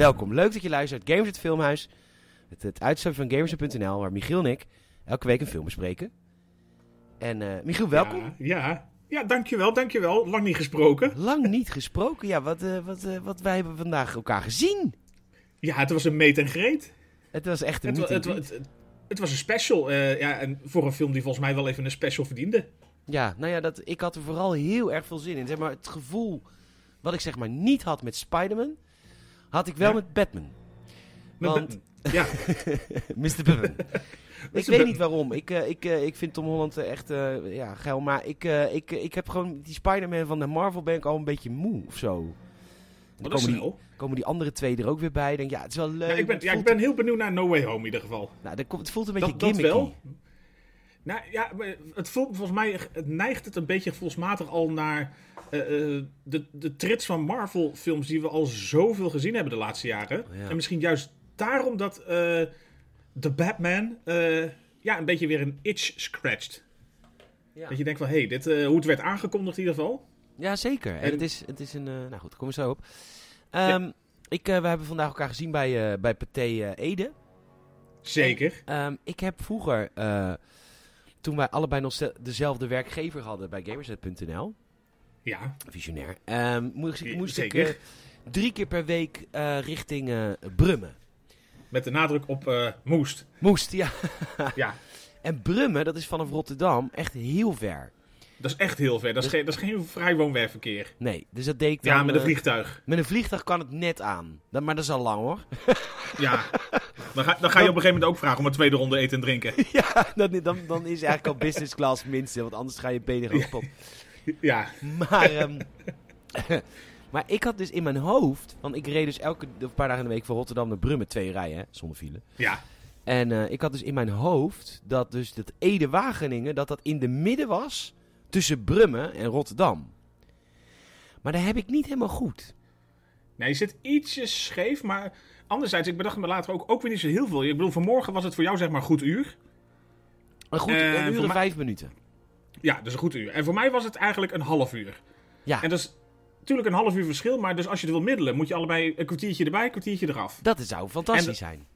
Welkom, leuk dat je luistert. Gamers het Filmhuis. Het, het uitstapje van Gamers.nl, waar Michiel en ik elke week een film bespreken. En eh, Michiel, welkom. Ja, ja. ja, dankjewel, dankjewel. Lang niet gesproken. Lang niet gesproken. Ja, wat, eh, wat, eh, wat wij hebben vandaag elkaar gezien. Ja, het was een meet en greet. Het was echt een meet en het, wa- het, het was een special. ja, en voor een film die volgens mij wel even een special verdiende. Ja, nou ja, dat, ik had er vooral heel erg veel zin in. Zeg maar, het gevoel wat ik zeg maar niet had met Spider-Man, had ik wel Ja. met Batman. Met Want- Batman. Ja, Mr. Batman. ik weet niet waarom. Ik, eh, ik, eh, ik vind Tom Holland eh, echt ja, geil. Maar ik, ik, ik heb gewoon die Spider-Man van de Marvel ben ik al een beetje moe of zo. Dan komen die, snel. komen die andere twee er ook weer bij. Ik Denk, ja, het is wel leuk. Ja, ik, ben, ja, ik ben heel benieuwd naar No Way Home in ieder geval. nou, dat komt- het voelt een beetje Dat, dat gimmicky. wel. Nou ja, het voelt volgens mij, het neigt het een beetje gevoelsmatig al naar eh, eh, de, de trits van Marvel films die we al zoveel gezien hebben de laatste jaren. Ja. En misschien juist daarom dat eh de Batman ja, een beetje weer een itch scratcht. Ja. Dat je denkt van, hé, hey, dit, hoe het werd aangekondigd in ieder geval. Ja, zeker. En, En- het, is, het is een... nou goed, komen we zo op. Ehm, ik, we hebben vandaag elkaar gezien bij, bij Pathé Ede. Zeker. Ehm, ik heb vroeger, toen wij allebei nog ze- dezelfde werkgever hadden bij Gamerset.nl, Ja, visionair, ehm, moest, ik- moest ik eh, drie keer per week eh, richting eh, Brummen. met de nadruk op moest. Moest, ja. Ja, En Brummen, dat is vanaf Rotterdam echt heel ver. Dat is echt heel ver. Dat is, geen, dat is geen vrij woon-werkverkeer. Nee, dus dat deed ik dan... Ja, met een eh, vliegtuig. met een vliegtuig kan het net aan. Dat, maar dat is al lang hoor. Ja. Dan ga, dan ga je op een gegeven moment ook vragen om een tweede ronde eten en drinken. ja, dan, dan, dan is eigenlijk al business class minste, want anders ga je benen gewoon kapot. Ja, Maar, ehm, maar ik had dus in mijn hoofd, want ik reed dus elke een paar dagen in de week van Rotterdam naar Brummen, twee rijen, hè, zonder file. ja. En eh, ik had dus in mijn hoofd dat dus dat Ede-Wageningen, dat dat in de midden was tussen Brummen en Rotterdam. Maar dat heb ik niet helemaal goed. Nee, je zit ietsjes scheef, maar anderzijds, ik bedacht me later ook, ook weer niet zo heel veel. Ik bedoel, vanmorgen was het voor jou zeg maar een goed uur. Maar goed, Eh, een uur voor en vijf minuten. Ja, dus een goed uur. En voor mij was het eigenlijk een half uur. Ja, En dat is natuurlijk een half uur verschil, maar dus als je het wil middelen, moet je allebei een kwartiertje erbij, een kwartiertje eraf. dat zou fantastisch En- zijn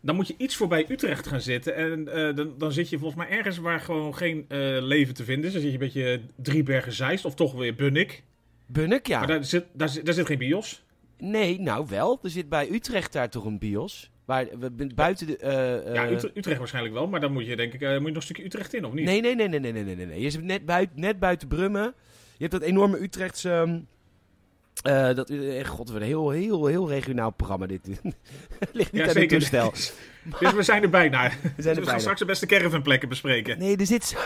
dan moet je iets voorbij Utrecht gaan zitten. En eh, dan, dan zit je volgens mij ergens waar gewoon geen eh, leven te vinden is. Dan zit je een beetje Driebergen Zeist of toch weer Bunnik. Bunnik, ja. Maar daar zit, daar, daar zit geen bios. Nee, nou wel. Er zit bij Utrecht daar toch een bios. Waar, buiten de, eh, ja, Utrecht, waarschijnlijk wel, maar dan moet je denk ik moet je nog een stukje Utrecht in, of niet? Nee, nee, nee, nee, nee, nee, nee. nee. Je zit net, buiten net buiten Brummen. Je hebt dat enorme Utrechtse... Ehm, eh, dat, eh, god, een heel, heel, heel regionaal programma dit. Ligt niet Ja, aan de zeker. toestel. Dus we zijn er bijna. We zijn Dus er we gaan straks de beste caravanplekken bespreken. Nee, er zit, zo-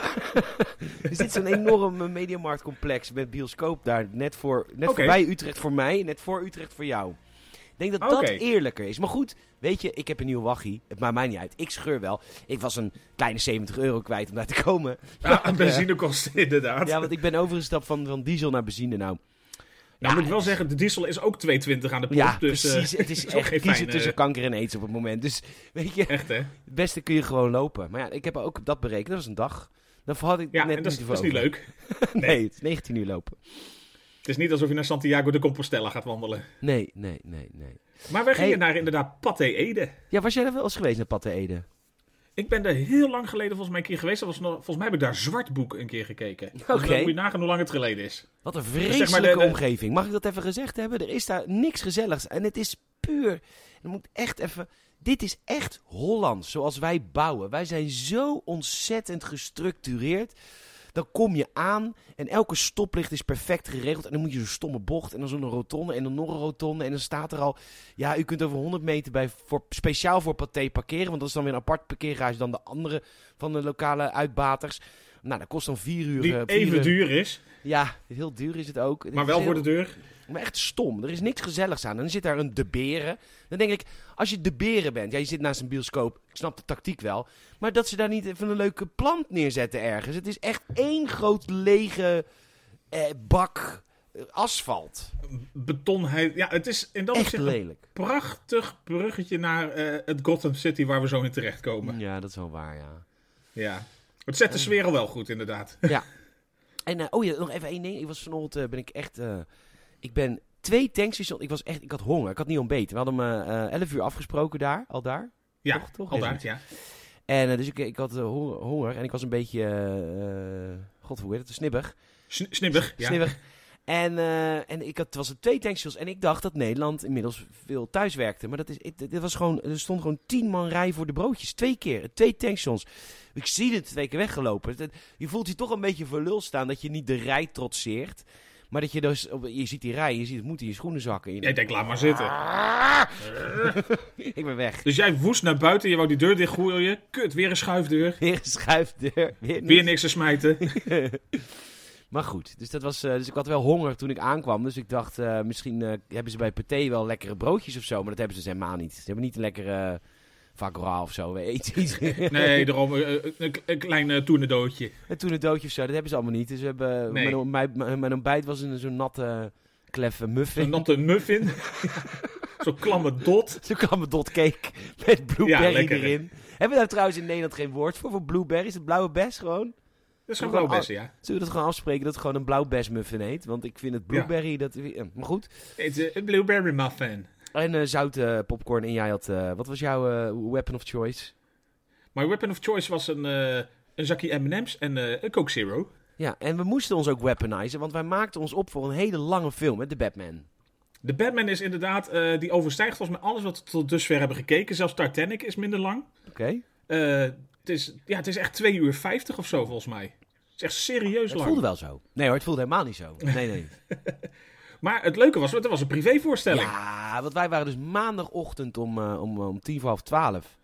er zit zo'n enorm eh, mediamarktcomplex met bioscoop daar. Net, voor, net Oké. voorbij Utrecht voor mij, net voor Utrecht voor jou. Ik denk dat dat eerlijker is. Maar goed, weet je, ik heb een nieuwe waggie. Het maakt mij niet uit. Ik scheur wel. Ik was een kleine 70 euro kwijt om daar te komen. Ja, benzinekosten inderdaad. Ja, want ik ben overgestapt van, van diesel naar benzine nou. Nou, moet ik wel zeggen, de diesel is ook 2,20 aan de pomp. Ja, dus, eh, precies. het is echt kiezen fijne- tussen kanker en aids op het moment. Dus weet je, Echt, hè? het beste kun je gewoon lopen. Maar ja, ik heb ook dat berekend. Dat was een dag. Dan had ik Ja, net en dat is, niet dat is niet leuk. Nee, het is 19 uur lopen. Het is niet alsof je naar Santiago de Compostela gaat wandelen. Nee, nee, nee, nee. Maar wij gingen Hey. naar inderdaad Pathé Ede. Ja, was jij er wel eens geweest naar Patte Ede? Ik ben daar heel lang geleden volgens mij een keer geweest. Dat was nog, volgens mij heb ik daar Zwartboek een keer gekeken. Dan Oké. moet je nagaan hoe lang het geleden is. Wat een zeg vreselijke maar de- de- omgeving. Mag ik dat even gezegd hebben? Er is daar niks gezelligs. En het is puur. Er moet echt even. Dit is echt Hollands, zoals wij bouwen. Wij zijn zo ontzettend gestructureerd. Dan kom je aan en elke stoplicht is perfect geregeld. En dan moet je zo'n stomme bocht en dan zo'n rotonde en dan nog een rotonde. En dan staat er al, ja, u kunt over 100 meter bij, voor, speciaal voor Pathé parkeren. Want dat is dan weer een apart parkeergarage dan de andere van de lokale uitbaters. Nou, dat kost dan vier uur. Die eh, even uur- duur is, ja, heel duur is het ook. Maar wel heel- voor de deur. Maar echt stom. Er is niks gezelligs aan. En dan zit daar een De Beren. Dan denk ik, als je De Beren bent, ja, je zit naast een bioscoop. Ik snap de tactiek wel. Maar dat ze daar niet even een leuke plant neerzetten ergens. Het is echt één groot lege eh, bak eh, asfalt. Beton, hij- ja, het is in dat Echt opzicht een lelijk. prachtig bruggetje naar eh, het Gotham City waar we zo in terechtkomen. Ja, dat is wel waar, ja. Ja. Het zet de sfeer al wel goed, inderdaad. En, eh, oh ja, nog even één ding. Ik was vanochtend, eh, ben ik echt... eh, ik ben twee tankstations. Ik was echt, ik had honger. Ik had niet ontbeten. We hadden me eh 11 uur afgesproken daar, al daar. Ja, Toch, toch? al Ja, daar, ja. En dus ik, ik had honger, honger en ik was een beetje, god hoe heet het, snibbig. Sn- Snibbig, ja. Snibbig. En, eh, en ik had, het was twee tankstations en ik dacht dat Nederland inmiddels veel thuis werkte. Maar dat is, dit was gewoon, er stond gewoon tien man rij voor de broodjes. Twee keer, twee tankstations. Ik zie het twee keer weggelopen. Je voelt je toch een beetje voor lul staan dat je niet de rij trotseert. Maar dat je dus, je ziet die rij, je ziet het moet in je schoenen zakken. Je Jij denkt, laat maar zitten. ik ben weg. Dus jij woest naar buiten, je wou die deur dichtgooien. Kut, weer een schuifdeur. Weer een schuifdeur. Weer, Weer niks te smijten. Maar goed, dus, dat was, eh, dus ik had wel honger toen ik aankwam. Dus ik dacht, eh, misschien eh, hebben ze bij Pathé wel lekkere broodjes of zo. Maar dat hebben ze dus helemaal niet. Ze hebben niet een lekkere uh, of zo. Iets. Nee, daarom een, klein toenedootje. en toen een doodje of zo, dat hebben ze allemaal niet. Dus we hebben, Nee. mijn, ontbijt, mijn, mijn ontbijt was een zo'n natte, kleffe muffin. Een natte muffin. Zo'n klamme dot. Zo'n klamme dot cake met blueberry Ja, erin. Hebben we daar trouwens in Nederland geen woord voor, voor blueberry? Is het blauwe bes gewoon? Dat is een Gewoon blauw beste, ja. Zullen we dat gewoon afspreken dat het gewoon een blauw bes muffin heet? Want ik vind het blueberry, dat... eh, Maar goed. Het is een blueberry muffin. En eh zoute popcorn en jij had... eh, wat was jouw eh, weapon of choice? My weapon of choice was een, eh, een zakje M&M's en eh, een Coke Zero. Ja, en we moesten ons ook weaponizen, want wij maakten ons op voor een hele lange film, hè, de Batman. De Batman is inderdaad, eh, die overstijgt volgens mij alles wat we tot dusver hebben gekeken. Zelfs Titanic is minder lang. Oké. Eh, het, is, ja, het is echt 2 uur 50 of zo volgens mij. Het is echt serieus Het lang. voelde wel zo. Nee hoor, het voelde helemaal niet zo. Nee, nee. Maar het leuke was, het was een privévoorstelling. ja, want wij waren dus maandagochtend om, eh, om, om tien voor half twaalf.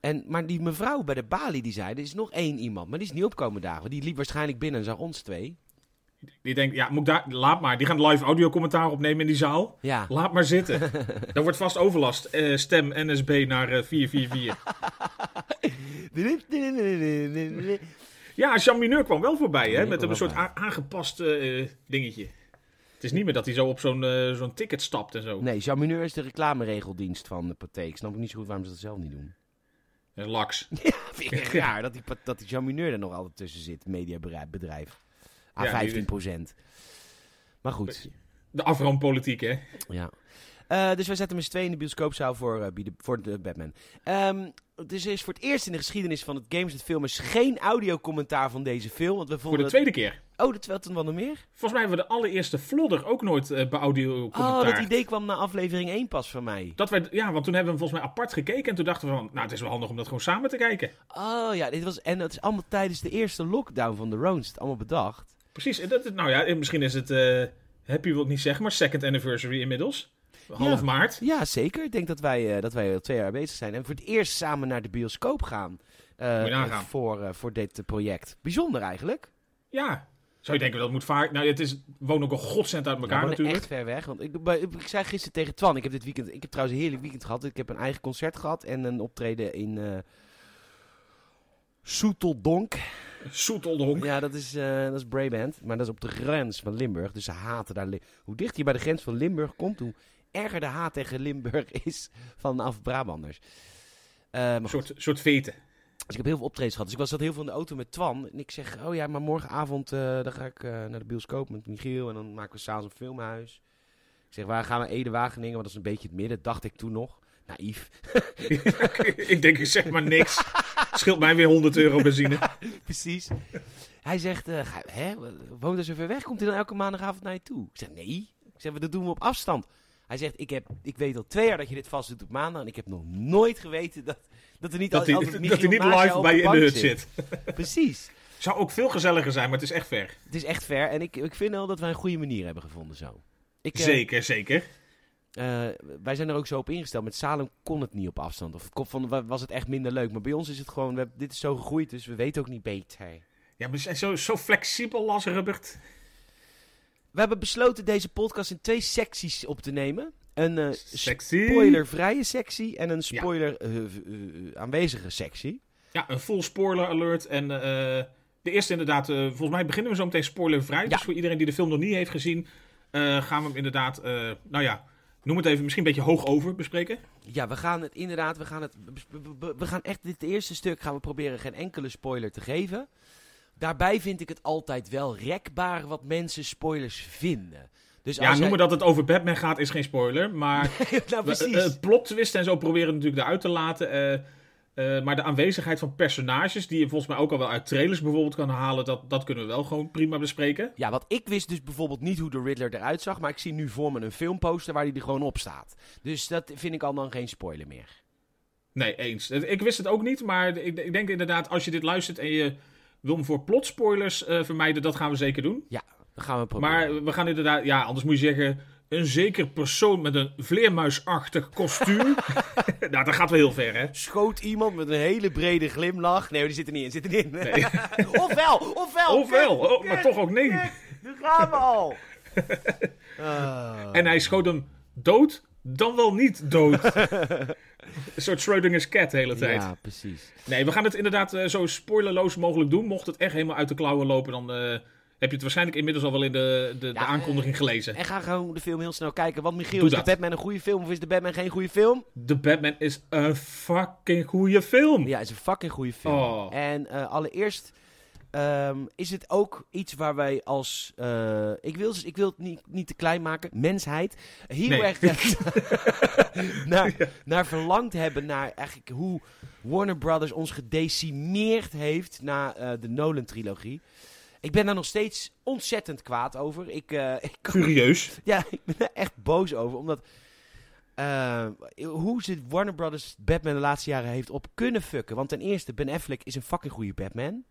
En, maar die mevrouw bij de balie die zei, er is nog één iemand, maar die is niet opkomen dagen. Die liep waarschijnlijk binnen en zag ons twee. Die denkt, ja, moet ik daar, laat maar. Die gaan live audiocommentaar opnemen in die zaal. Ja. Laat maar zitten. Daar wordt vast overlast. Eh, stem NSB naar eh, 444. Ja, Jean Mineur kwam wel voorbij, hè? Met een soort aangepast eh, dingetje. Het is niet meer dat hij zo op zo'n zo'n ticket stapt en zo. Nee, Jean Mineur is de reclameregeldienst van de Pathé. Ik snap ook niet zo goed waarom ze dat zelf niet doen. Laks. Ja, vind ik raar dat die, dat die Jean Mineur er nog altijd tussen zit, mediabedrijf. A Ja, die- 15 procent. Maar goed, De afroompolitiek, hè? ja. Eh, dus wij zetten met z'n tweeën in de bioscoopzaal voor, eh, de- voor de Batman. Ehm dus is voor het eerst in de geschiedenis van het Games het Filmers geen audiocommentaar van deze film. Want we Voor vonden de het- tweede keer. Oh, dat wel toen wel nog meer? Volgens mij hebben we de allereerste vlodder ook nooit eh bij audio commentaar. Oh, dat idee kwam na aflevering 1 pas van mij. Dat wij, ja, want toen hebben we hem volgens mij apart gekeken. En toen dachten we van, nou, het is wel handig om dat gewoon samen te kijken. Oh ja, dit was, en dat is allemaal tijdens de eerste lockdown van de Roast. Allemaal bedacht. Precies. En dat, nou ja, en misschien is het, eh happy wil ik niet zeggen, maar second anniversary inmiddels. Half Ja. maart. Ja, zeker. Ik denk dat wij, eh, dat wij al twee jaar bezig zijn. En voor het eerst samen naar de bioscoop gaan. Moet je nagaan. voor, voor dit project. Bijzonder eigenlijk. Ja. Zou je denken, dat moet vaak... Nou, het is, wonen ook een godscent uit Ja, elkaar we wonen natuurlijk. echt ver weg. Want ik, ik, zei gisteren tegen Twan, ik heb dit weekend, ik heb trouwens een heerlijk weekend gehad. Ik heb een eigen concert gehad en een optreden in eh Soeteldonk. Soeteldonk. Ja, dat is, eh dat is Brabant, maar dat is op de grens van Limburg. Dus ze haten daar. Hoe dichter je bij de grens van Limburg komt, hoe erger de haat tegen Limburg is vanaf Brabanders. Maar Een soort, soort veten. Dus ik heb heel veel optredens gehad. Dus ik was zat heel veel in de auto met Twan. En ik zeg, oh ja, maar morgenavond eh, dan ga ik naar de bioscoop met Michiel. En dan maken we s'avonds een filmhuis. Ik zeg, waar gaan we? Ede Wageningen, want dat is een beetje het midden. Dacht ik toen nog. Naïef. ik denk, zeg maar niks. Scheelt mij weer 100 euro benzine. Precies. Hij zegt, ga, hè, woont er zo ver weg? Komt hij dan elke maandagavond naar je toe? Ik zeg, nee. Ik zeg, dat doen we op afstand. Hij zegt, ik, heb, ik weet al twee jaar dat je dit vast doet op maandag. En ik heb nog nooit geweten dat, dat er niet, Dat hij, altijd dat hij niet live bij je in de hut zit. Precies. Zou ook veel gezelliger zijn, maar het is echt ver. Het is echt ver. En ik, ik vind wel dat wij een goede manier hebben gevonden zo. Ik, eh, Zeker, zeker. Eh, wij zijn er ook zo op ingesteld. Met Salem kon het niet op afstand. Of van, wa- was het echt minder leuk. Maar bij ons is het gewoon, we, dit is zo gegroeid, dus we weten ook niet beter. Ja, maar we zijn zo, zo flexibel als Rubbert. We hebben besloten deze podcast in twee secties op te nemen. Een Sexy. spoilervrije sectie en een spoiler eh, aanwezige sectie. Ja, een full spoiler alert. En de eerste inderdaad, volgens mij beginnen we zo meteen spoilervrij. Ja. Dus voor iedereen die de film nog niet heeft gezien, gaan we hem inderdaad, nou ja, noem het even misschien een beetje hoog over bespreken. Ja, we gaan het inderdaad, we gaan het, we- gaan echt dit eerste stuk gaan we proberen geen enkele spoiler te geven. Daarbij vind ik het altijd wel rekbaar wat mensen spoilers vinden. Dus Ja, noemen dat het over Batman gaat is geen spoiler. Maar nou, we- precies. eh, het plot twist en zo proberen we natuurlijk eruit te laten. eh, eh, maar de aanwezigheid van personages, die je volgens mij ook al wel uit trailers bijvoorbeeld kan halen, dat, dat kunnen we wel gewoon prima bespreken. Ja, want ik wist dus bijvoorbeeld niet hoe de Riddler eruit zag. Maar ik zie nu voor me een filmposter waar hij er gewoon op staat. Dus dat vind ik al dan geen spoiler meer. Nee, eens. Ik wist het ook niet, maar ik, ik denk inderdaad, als je dit luistert en je wil me voor plotspoilers eh vermijden, dat gaan we zeker doen. Ja, dat gaan we proberen. Maar we gaan inderdaad, ja, anders moet je zeggen, een zeker persoon met een vleermuisachtig kostuum. nou, dat gaat wel heel ver, hè? Schoot iemand met een hele brede glimlach. Nee, die zit er niet in. Zit er niet in. Nee. ofwel, ofwel. Ofwel, kut, oh, maar toch ook nee. kut. Nu gaan we al. Ah. En hij schoot hem dood, dan wel niet dood. een soort Schrödinger's cat de hele tijd. Ja, precies. Nee, we gaan het inderdaad eh, zo spoilerloos mogelijk doen. Mocht het echt helemaal uit de klauwen lopen, dan eh, heb je het waarschijnlijk inmiddels al wel in de, de, de aankondiging gelezen. En ga gewoon de film heel snel kijken. Want Michiel, Doe is dat. de Batman een goede film of is de Batman geen goede film? The Batman is een fucking goede film. Ja, het is een fucking goede film. Oh. En eh, allereerst ehm, is het ook iets waar wij als... eh, ik, wil, ik wil het niet, niet te klein maken. Mensheid. Heel Nee. erg naar, naar verlangd hebben. Naar eigenlijk hoe Warner Brothers ons gedecimeerd heeft na eh, de Nolan-trilogie. Ik ben daar nog steeds ontzettend kwaad over. Ik, eh, ik kan Furieus. ja, ik ben er echt boos over. Omdat. eh, hoe ze Warner Brothers Batman de laatste jaren heeft op kunnen fucken. Want ten eerste, Ben Affleck is een fucking goede Batman.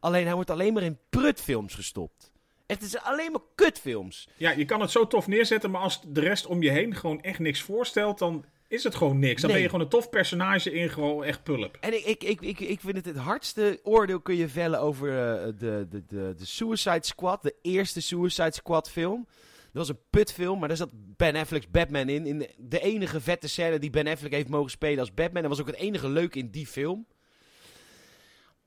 Alleen hij wordt alleen maar in prutfilms gestopt. Echt, het is alleen maar kutfilms. Ja, je kan het zo tof neerzetten, maar als de rest om je heen gewoon echt niks voorstelt, dan is het gewoon niks. Dan Nee. ben je gewoon een tof personage in gewoon echt pulp. En ik, ik, ik, ik, ik vind het het hardste oordeel kun je vellen over eh, de, de, de, de Suicide Squad. De eerste Suicide Squad film. Dat was een putfilm, maar daar zat Ben Affleck's Batman in. in de, enige vette scène die Ben Affleck heeft mogen spelen als Batman. Dat was ook het enige leuke in die film.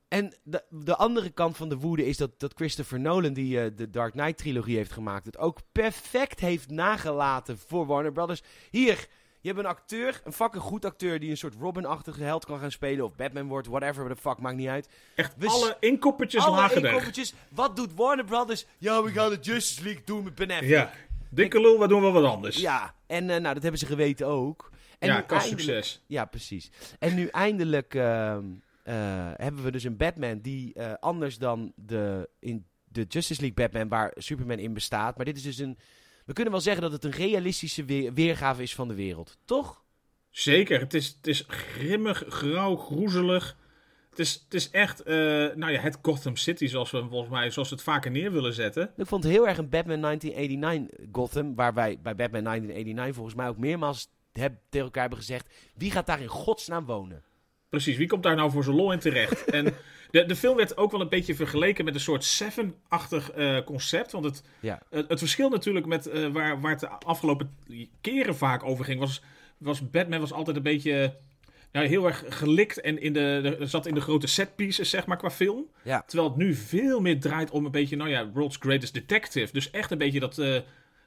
En de, de andere kant van de woede is dat, dat Christopher Nolan, die eh, de Dark Knight trilogie heeft gemaakt, het ook perfect heeft nagelaten voor Warner Brothers. Hier, je hebt een acteur, een fucking goed acteur, die een soort Robin-achtige held kan gaan spelen. Of Batman wordt, whatever the fuck, maakt niet uit. Echt We alle inkoppertjes Alle lagen er. inkoppertjes. Wat doet Warner Brothers? Ja, we gaan de Justice League doen met Ben Affleck. Ja, dikke lul, we doen wel wat anders. Ja, en eh, nou, dat hebben ze geweten ook. En ja eindelijk- succes. Ja, precies. En nu eindelijk ehm, eh, hebben we dus een Batman die eh, anders dan de, in de Justice League Batman waar Superman in bestaat. Maar dit is dus een... We kunnen wel zeggen dat het een realistische weer- weergave is van de wereld. Toch? Zeker, het is, het is grimmig, grauw, groezelig. Het is, het is echt, eh, nou ja, het Gotham City zoals we volgens mij, zoals we het vaker neer willen zetten. Ik vond het heel erg een Batman 1989 Gotham. Waar wij bij Batman 1989 volgens mij ook meermaals heb, tegen elkaar hebben gezegd... Wie gaat daar in godsnaam wonen? Precies, wie komt daar nou voor zijn lol in terecht? en de, de film werd ook wel een beetje vergeleken met een soort Seven-achtig eh, concept. Want het, Ja. het, het verschil natuurlijk met eh, waar, waar het de afgelopen keren vaak over ging, was, was Batman was altijd een beetje nou, heel erg gelikt en in de, de- zat in de grote setpieces, zeg maar, qua film. Ja. Terwijl het nu veel meer draait om een beetje, nou ja, World's Greatest Detective. Dus echt een beetje dat, eh,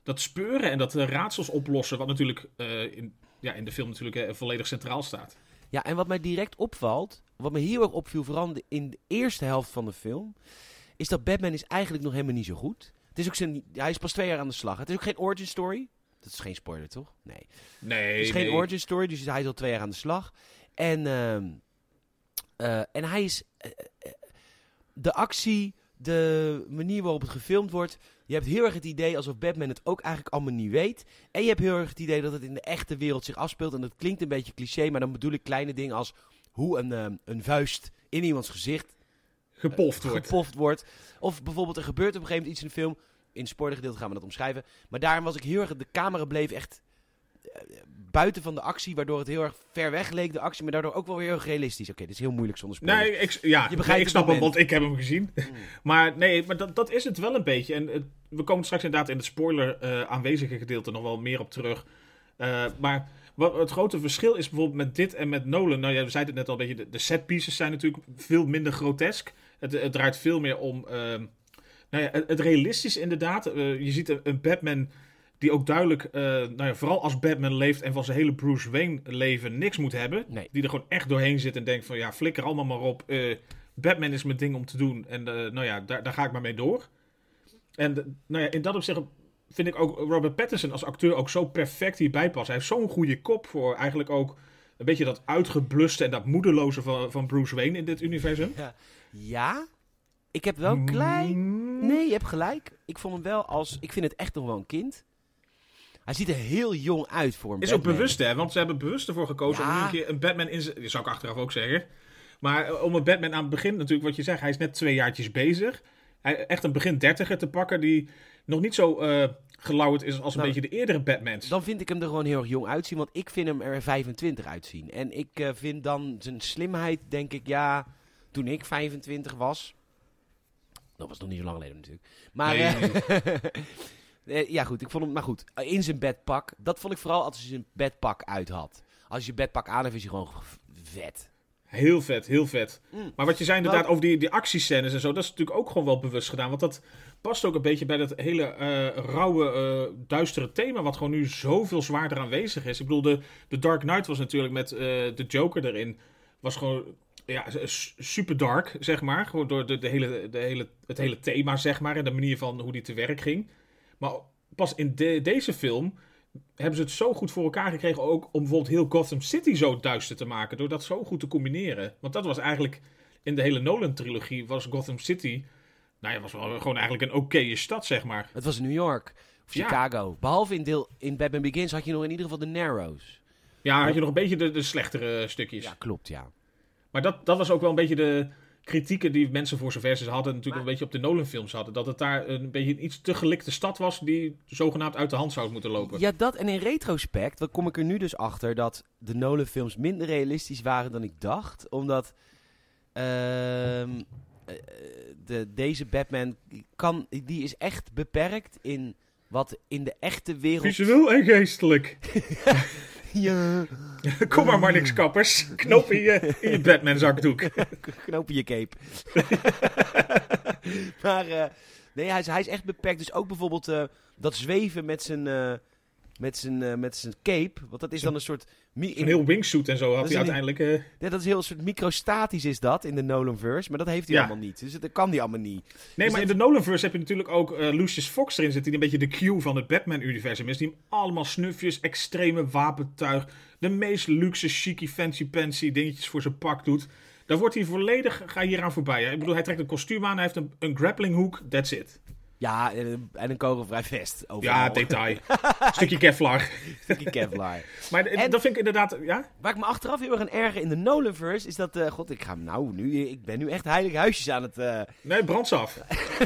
dat speuren en dat raadsels oplossen, wat natuurlijk in, ja, in de film natuurlijk volledig centraal staat. Ja, en wat mij direct opvalt, wat me heel erg opviel, vooral in de- eerste helft van de film, is dat Batman is eigenlijk nog helemaal niet zo goed. Het is ook zijn, hij is pas twee jaar aan de slag. Het is ook geen origin story. Dat is geen spoiler, toch? Nee. Nee, Het is geen origin story, dus hij is al twee jaar aan de slag. En, ehm, eh, en hij is... eh, eh, de actie, de manier waarop het gefilmd wordt... Je hebt heel erg het idee alsof Batman het ook eigenlijk allemaal niet weet. En je hebt heel erg het idee dat het in de echte wereld zich afspeelt. En dat klinkt een beetje cliché, maar dan bedoel ik kleine dingen als... Hoe een, ehm, een vuist in iemands gezicht gepoft wordt. gepoft wordt. Of bijvoorbeeld er gebeurt op een gegeven moment iets in de film. In het spoilergedeelte gaan we dat omschrijven. Maar daarin was ik heel erg... De camera bleef echt eh, buiten van de actie, waardoor het heel erg ver weg leek, de actie. Maar daardoor ook wel weer heel erg realistisch. Oké, dit is heel moeilijk zonder spoiler. Nee, ik, ja, Je begrijpt nee, ik snap hem, want ik heb hem gezien. maar nee, maar dat, dat is het wel een beetje. En het- we komen straks inderdaad in het spoiler eh, aanwezige gedeelte nog wel meer op terug. Eh, maar wat het grote verschil is bijvoorbeeld met dit en met Nolan. Nou ja, we zeiden het net al een beetje. De, de set pieces zijn natuurlijk veel minder grotesk. Het, het draait veel meer om. ehm, nou ja, het, het realistisch inderdaad. Eh, je ziet een, een Batman die ook duidelijk, eh, nou ja, vooral als Batman leeft en van zijn hele Bruce Wayne leven niks moet hebben. Nee. Die er gewoon echt doorheen zit en denkt van ja, flikker allemaal maar op. Eh, Batman is mijn ding om te doen. En nou ja, daar, daar ga ik maar mee door. En nou ja, in dat opzicht vind ik ook Robert Pattinson als acteur ook zo perfect hierbij passen. Hij heeft zo'n goede kop voor eigenlijk ook een beetje dat uitgebluste en dat moedeloze van, van Bruce Wayne in dit universum. Ja. ja, ik heb wel klein... Mm. Nee, je hebt gelijk. Ik vond hem wel als... Ik vind het echt nog wel een kind. Hij ziet er heel jong uit voor een Is ook bewust, hè? Want ze hebben bewust ervoor gekozen om Ja. een keer een Batman in zijn... Zou ik achteraf ook zeggen. Maar eh, om een Batman aan het begin, natuurlijk wat je zegt, hij is net twee jaartjes bezig. Hij, echt een begin dertiger te pakken die nog niet zo eh gelauwerd is als een Nou, beetje de eerdere Batmans. Dan vind ik hem er gewoon heel erg jong uitzien, want ik vind hem er 25 uitzien. En ik eh, vind dan zijn slimheid, denk ik, ja, toen ik 25 was. Dat was nog niet zo lang geleden natuurlijk. Maar Nee, eh, ja, goed, ik vond hem, maar goed, in zijn bedpak. Dat vond ik vooral als hij zijn bedpak uit had. Als je bedpak aan hebt, is hij gewoon vet. Heel vet, heel vet. Mm. Maar wat je zei inderdaad Nou- over die, die actiescènes en zo, dat is natuurlijk ook gewoon wel bewust gedaan. Want dat past ook een beetje bij dat hele eh, rauwe, eh, duistere thema, wat gewoon nu zoveel zwaarder aanwezig is. Ik bedoel, de, de Dark Knight was natuurlijk met eh, de Joker erin, was gewoon ja, super dark, zeg maar. Gewoon door de, de hele, de hele, het hele thema, zeg maar, en de manier van hoe die te werk ging. Maar pas in de- deze film hebben ze het zo goed voor elkaar gekregen ook om bijvoorbeeld heel Gotham City zo duister te maken. Door dat zo goed te combineren. Want dat was eigenlijk in de hele Nolan-trilogie was Gotham City... Nou ja, was wel gewoon eigenlijk een oké stad, zeg maar. Het was New York of Ja. Chicago. Behalve in, deel, in Batman Begins had je nog in ieder geval de Narrows. Ja, had je nog een beetje de, de slechtere stukjes. Ja, klopt, ja. Maar dat, dat was ook wel een beetje de kritieken die mensen voor zover ze hadden. Natuurlijk Maar- een beetje op de Nolan-films hadden. Dat het daar een beetje een iets te gelikte stad was die zogenaamd uit de hand zou moeten lopen. Ja, dat en in retrospect, dan kom ik er nu dus achter dat de Nolan-films minder realistisch waren dan ik dacht. Omdat ehm, eh, de, deze Batman kan, die is echt beperkt in wat in de echte wereld. Visueel en geestelijk. Ja, Kom maar, maar niks kappers. Knop in je, in je Batman-zakdoek. knopen je cape. maar eh, nee, hij is, hij is echt beperkt. Dus ook bijvoorbeeld eh, dat zweven met zijn, eh, met, zijn, eh, met zijn cape. Want dat is dan een soort. Een heel wingsuit en zo had hij uiteindelijk. eh, Ja, dat is heel een soort microstatisch is dat in de Nolanverse, maar dat heeft hij Ja. allemaal niet. Dus dat kan hij allemaal niet. Nee, Dus maar in de Nolanverse heb je natuurlijk ook eh, Lucius Fox erin zitten, die een beetje de Q van het Batman-universum is. Die hem allemaal snufjes, extreme wapentuig, de meest luxe, chique, fancy-pancy dingetjes voor zijn pak doet. Daar wordt hij volledig, ga je hier aan voorbij. Hè? Ik bedoel, hij trekt een kostuum aan, hij heeft een, een grappling hook, that's it. Ja, en, een- en een kogelvrij vest. Overal. Ja, detail. Stukje Kevlar. Stukje Kevlar. Maar En- dat vind ik inderdaad, ja? Waar ik me achteraf heel erg aan erger in de Nolanverse is dat, eh, god, ik ga nou nu, ik ben nu echt heilige huisjes aan het eh Nee, brand af.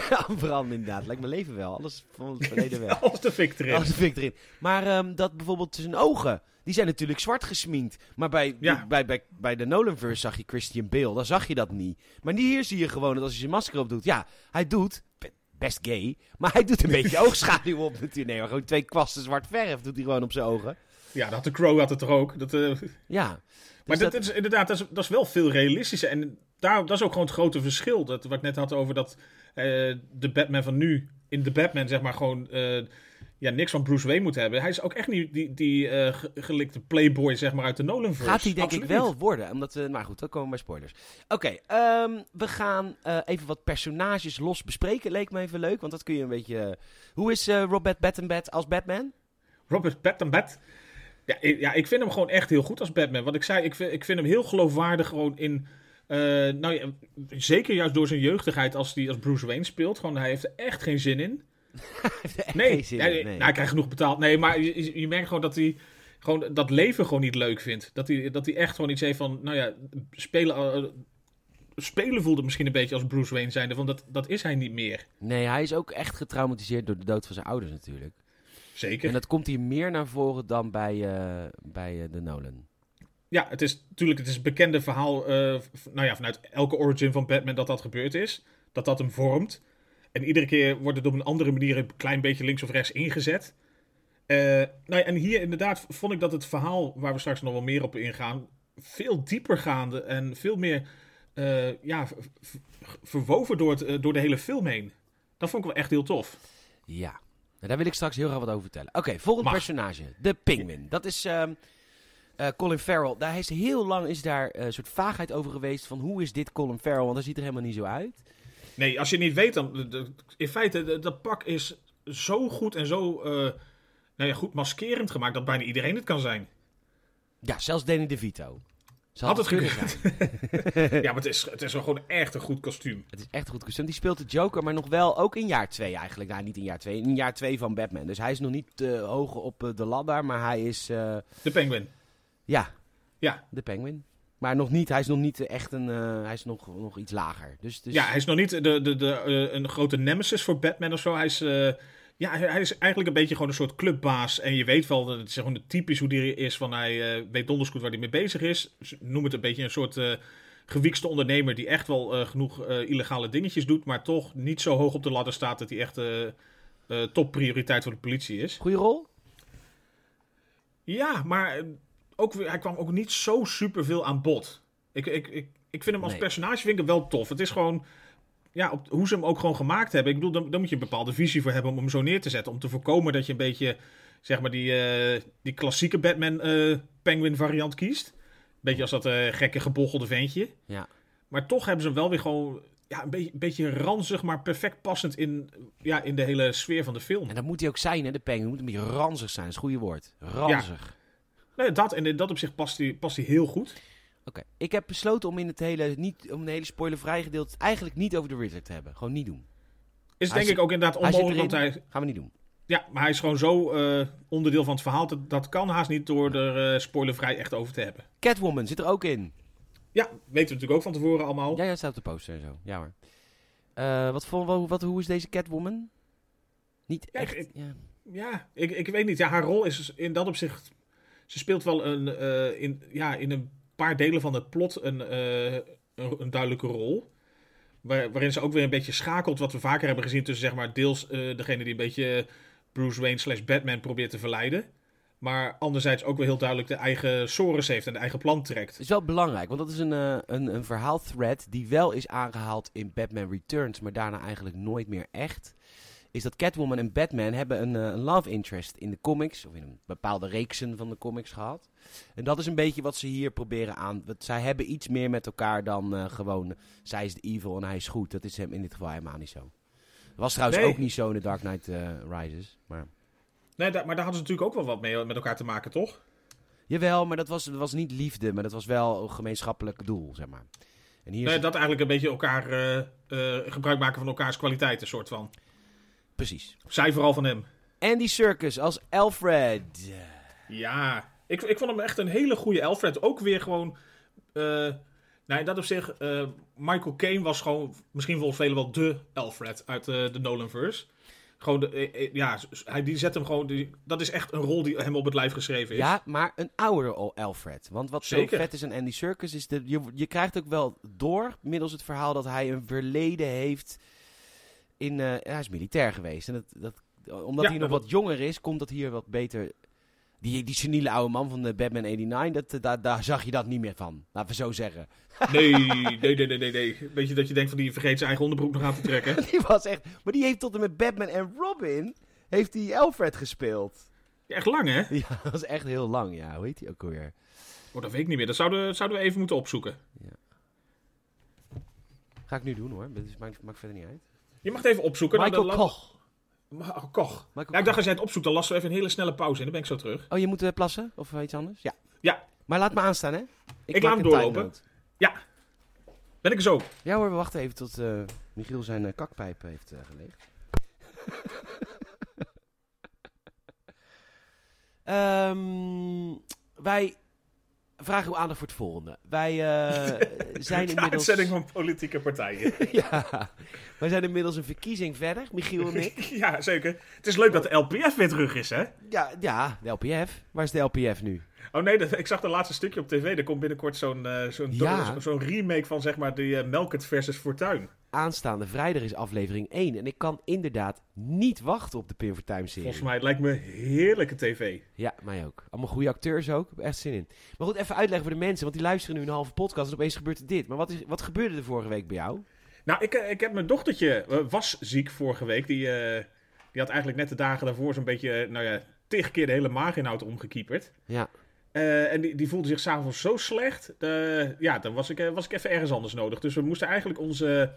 afbranden inderdaad. Lijkt mijn leven wel, alles van het verleden wel. Alles de fik erin. Alles vind ik erin. Maar ehm, dat bijvoorbeeld zijn ogen, die zijn natuurlijk zwart gesminkt. Maar bij, Ja. bij, bij, bij de Nolanverse zag je Christian Bale, dan zag je dat niet. Maar hier zie je gewoon dat als hij zijn masker op doet, ja, hij doet, best gay, maar hij doet een beetje oogschaduw op natuurlijk. Nee, maar gewoon twee kwasten zwart verf doet hij gewoon op zijn ogen. Ja, dat de Crow had het toch ook. Dat, eh, Ja. Maar Dus dat, is inderdaad, dat is, dat is wel veel realistischer. En daar, dat is ook gewoon het grote verschil. Dat, wat ik net had over dat eh, de Batman van nu in de Batman zeg maar gewoon eh, ja, niks van Bruce Wayne moet hebben. Hij is ook echt niet die, die eh, ge- gelikte playboy zeg maar uit de Nolanverse. Gaat hij denk Absoluut ik wel niet. worden. Omdat we, maar goed, dan komen we bij spoilers. Oké, ehm, we gaan eh, even wat personages los bespreken. Leek me even leuk, want dat kun je een beetje... hoe is eh, Robert Pattinson als Batman? Robert Pattinson. Ja, ik, ja, ik vind hem gewoon echt heel goed als Batman. Wat ik zei, ik vind, ik vind hem heel geloofwaardig gewoon in... eh, nou ja, zeker juist door zijn jeugdigheid als hij als Bruce Wayne speelt. Gewoon, hij heeft er echt geen zin in. Nee, zin nee. nee. Nou, hij krijgt genoeg betaald. Nee, maar je, je- merkt gewoon dat hij gewoon dat leven gewoon niet leuk vindt. Dat hij, dat hij echt gewoon iets heeft van, nou ja, spelen, eh, spelen voelde misschien een beetje als Bruce Wayne zijnde, want dat, dat is hij niet meer. Nee, hij is ook echt getraumatiseerd door de dood van zijn ouders natuurlijk. Zeker. En dat komt hier meer naar voren dan bij, eh, bij eh, de Nolan. Ja, het is natuurlijk het is een bekende verhaal, nou ja, vanuit elke origin van Batman dat dat gebeurd is. Dat dat hem vormt. En iedere keer wordt het op een andere manier een klein beetje links of rechts ingezet. Eh, nou ja, en hier inderdaad vond ik dat het verhaal, waar we straks nog wel meer op ingaan, veel dieper gaande en veel meer eh, ja, verwoven door, het, eh, door de hele film heen. Dat vond ik wel echt heel tof. Ja, Nou, daar wil ik straks heel graag wat over vertellen. Oké, volgend Mag. personage. De Penguin. Dat is ehm, eh, Colin Farrell. Daar is heel lang is daar een soort vaagheid over geweest van hoe is dit Colin Farrell? Want dat ziet er helemaal niet zo uit. Nee, als je het niet weet, dan. In feite, dat pak is zo goed en zo eh, nou ja, goed maskerend gemaakt dat bijna iedereen het kan zijn. Ja, zelfs Danny DeVito. Ze Had het kunnen gekund. ja, maar het is, het is wel gewoon echt een goed kostuum. Het is echt een goed kostuum. Die speelt de Joker, maar nog wel ook in jaar 2 eigenlijk. Nou, niet in jaar 2. In jaar 2 van Batman. Dus hij is nog niet uh, hoog op uh, de ladder, maar hij is... Uh, de Penguin. Ja. Ja. De Penguin. Maar nog niet, hij is nog niet echt een... hij is nog, nog iets lager. Dus, dus... Ja, hij is nog niet de, de, de, een grote nemesis voor Batman of zo. Hij is... Ja, hij is eigenlijk een beetje gewoon een soort clubbaas. En je weet wel, dat het is gewoon typisch hoe die is. Van hij uh, weet donders goed waar hij mee bezig is. Noem het een beetje een soort uh, gewiekste ondernemer die echt wel uh, genoeg illegale dingetjes doet. Maar toch niet zo hoog op de ladder staat dat hij echt topprioriteit voor de politie is. Goeie rol? Ja, maar ook, hij kwam ook niet zo super veel aan bod. Ik, ik, ik, ik vind hem als Nee. personage vind ik hem wel tof. Het is gewoon ja, op, hoe ze hem ook gewoon gemaakt hebben. Ik bedoel, dan, dan moet je een bepaalde visie voor hebben om hem zo neer te zetten. Om te voorkomen dat je een beetje, zeg maar, die, eh, die klassieke Batman-Penguin variant kiest. Beetje als dat eh, gekke gebochelde ventje. Ja. Maar toch hebben ze hem wel weer gewoon ja, een, beetje, een beetje ranzig, maar perfect passend in, ja, in de hele sfeer van de film. En dat moet hij ook zijn, hè, de Penguin. Moet een beetje ranzig zijn, dat is het goede woord. Ranzig. Nee, dat, en in dat opzicht past hij, past hij heel goed. Oké, ik heb besloten om in het hele, niet, om een hele spoilervrij gedeelte eigenlijk niet over de Riddler te hebben. Gewoon niet doen. Is Hij denk zit- ik ook inderdaad onmogelijk, want hij, Gaan we niet doen. ja, maar hij is gewoon zo eh, onderdeel van het verhaal. Dat, dat kan haast niet door er eh, spoilervrij echt over te hebben. Catwoman zit er ook in. Ja, weten we natuurlijk ook van tevoren allemaal. Ja, ja, staat op de poster en zo. Ja hoor. Eh, wat, voor, wat, wat, hoe is deze Catwoman? Niet Ja, echt. ik- ja. Ja, ik, ik weet niet. Ja, haar rol is in dat opzicht. Ze speelt wel een, eh, in, ja, in een paar delen van het plot een, eh, een, duidelijke rol. Waar, waarin ze ook weer een beetje schakelt. Wat we vaker hebben gezien tussen zeg maar, deels eh, degene die een beetje Bruce Wayne slash Batman probeert te verleiden. Maar anderzijds ook weer heel duidelijk de eigen sores heeft en de eigen plan trekt. Het is wel belangrijk, want dat is een, een, een verhaalthread die wel is aangehaald in Batman Returns, maar daarna eigenlijk nooit meer echt. Is dat Catwoman en Batman hebben een, eh, een love interest in de comics, of in een bepaalde reeksen van de comics gehad. En dat is een beetje wat ze hier proberen aan. Want zij hebben iets meer met elkaar dan eh, gewoon zij is de evil en hij is goed. Dat is hem in dit geval helemaal niet zo. Dat was trouwens Nee. ook niet zo in The Dark Knight eh, Rises. Maar... Nee, da- maar daar hadden ze natuurlijk ook wel wat mee met elkaar te maken, toch? Jawel, maar dat was, dat was niet liefde, maar dat was wel een gemeenschappelijk doel, zeg maar. En hier Nee, is- dat eigenlijk een beetje elkaar gebruik maken van elkaars kwaliteiten, soort van. Precies. Zij vooral van hem. Andy Serkis als Alfred. Ja, ik, ik vond hem echt een hele goede Alfred. Ook weer gewoon. eh nou, in dat op zich. eh, Michael Caine was gewoon. Misschien volgens velen wel de Alfred uit eh, de Nolanverse. Gewoon, de, eh, ja, hij, die zet hem gewoon. Die, dat is echt een rol die hem op het lijf geschreven is. Ja, maar een oudere Al- Alfred. Want wat zo vet is aan Andy Serkis is... De, je, je krijgt ook wel door, middels het verhaal, dat hij een verleden heeft... In, eh, hij is militair geweest. En dat, dat, omdat Ja, hij nog wat jonger is, komt dat hier wat beter... Die, die seniele oude man van de Batman 89, dat, daar, daar zag je dat niet meer van. Laten we zo zeggen. Nee, nee, nee, nee, nee. Weet je dat je denkt van die vergeet zijn eigen onderbroek nog aan te trekken? Die was echt... Maar die heeft tot en met Batman en Robin... Heeft die Alfred gespeeld. Ja, echt lang, hè? Ja, dat was echt heel lang, ja. Hoe heet die ook alweer? Oh, dat weet ik niet meer. Dat zouden, zouden we even moeten opzoeken. Ga ik nu doen hoor. Dat maakt verder niet uit. Je mag het even opzoeken. Nou, Michael Koch. Oh, Koch. Michael Ja, ik dacht als jij het opzoekt, dan lassen we even een hele snelle pauze in. Dan ben ik zo terug. Oh, je moet plassen? Of iets anders? Ja. Ja. Maar laat me aanstaan, hè? Ik laat hem doorlopen. note. Ben ik er zo? Ja hoor, we wachten even tot eh, Michiel zijn eh, kakpijp heeft eh, geleegd. Ehm, wij vragen uw aandacht voor het volgende. Wij eh, zijn De inmiddels... uitzending van politieke partijen. ja, wij zijn inmiddels een verkiezing verder, Michiel en ik. ja, zeker. Het is leuk dat de LPF weer terug is, hè? Ja, ja, de LPF. Waar is de LPF nu? Oh nee, dat, ik zag de laatste stukje op tv. Er komt binnenkort zo'n eh, zo'n Ja. zo- zo'n remake van zeg maar die eh, Melkert versus Fortuin. Aanstaande vrijdag is aflevering 1. En ik kan inderdaad niet wachten op de Pim Fortuyn serie. Volgens mij het lijkt me heerlijke tv. Ja, mij ook. Allemaal goede acteurs ook. Ik heb echt zin in. Maar goed, even uitleggen voor de mensen. Want die luisteren nu een halve podcast en opeens gebeurt er dit. Maar wat, is, wat gebeurde er vorige week bij jou? Nou, ik, eh, ik heb mijn dochtertje, eh, was ziek vorige week. Die, eh, die had eigenlijk net de dagen daarvoor zo'n beetje, nou ja, tegen keer de hele maaginhoud omgekieperd. Ja. En die, die voelde zich s'avonds zo slecht. ja, dan was ik, was ik even ergens anders nodig. Dus we moesten eigenlijk onze,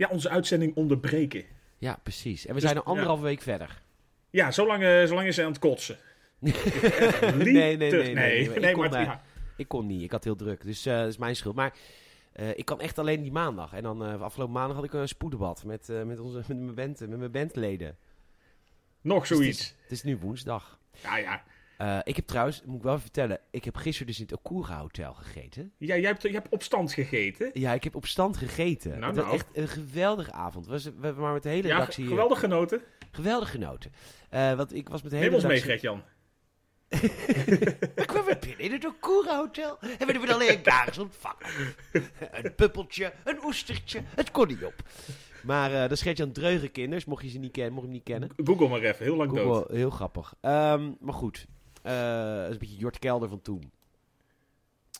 ja, onze uitzending onderbreken. Ja, precies. En we Dus- zijn er anderhalve week verder. Ja, zolang, eh, zolang is hij aan het kotsen. nee, nee, nee, nee, nee, Ik kon, maar eh, ja. Ik kon niet, ik had heel druk. Dus eh, dat is mijn schuld. Maar ik kan echt alleen die maandag. En dan eh, afgelopen maandag had ik een spoeddebat met, met, onze, met, mijn band, met mijn bandleden. nog Dus zoiets. Het is, het is nu woensdag. Ja, ja. Eh, ik heb trouwens, moet ik wel even vertellen, ik heb gisteren dus in het Okura Hotel gegeten. ja jij, hebt, je hebt op stand gegeten. Ja, ik heb op stand gegeten. Nou, het was nou. echt een geweldige avond. We, was, we hebben maar met de hele Ja, redactie hier geweldig genoten. geweldig genoten. Eh, want ik was met de hele Neem ons mee, redactie... Gert-Jan. Ik kwam weer binnen in het Okura Hotel en werden we alleen daar ontvangen. een puppeltje, een oestertje, het kon niet op. Maar eh dat is Gert-Jan Dreugenkinders, mocht je ze niet kennen, mocht je hem niet kennen. Google maar even, heel lang dood. Google, heel grappig. Ehm, maar goed, dat is een beetje Jort Kelder van toen.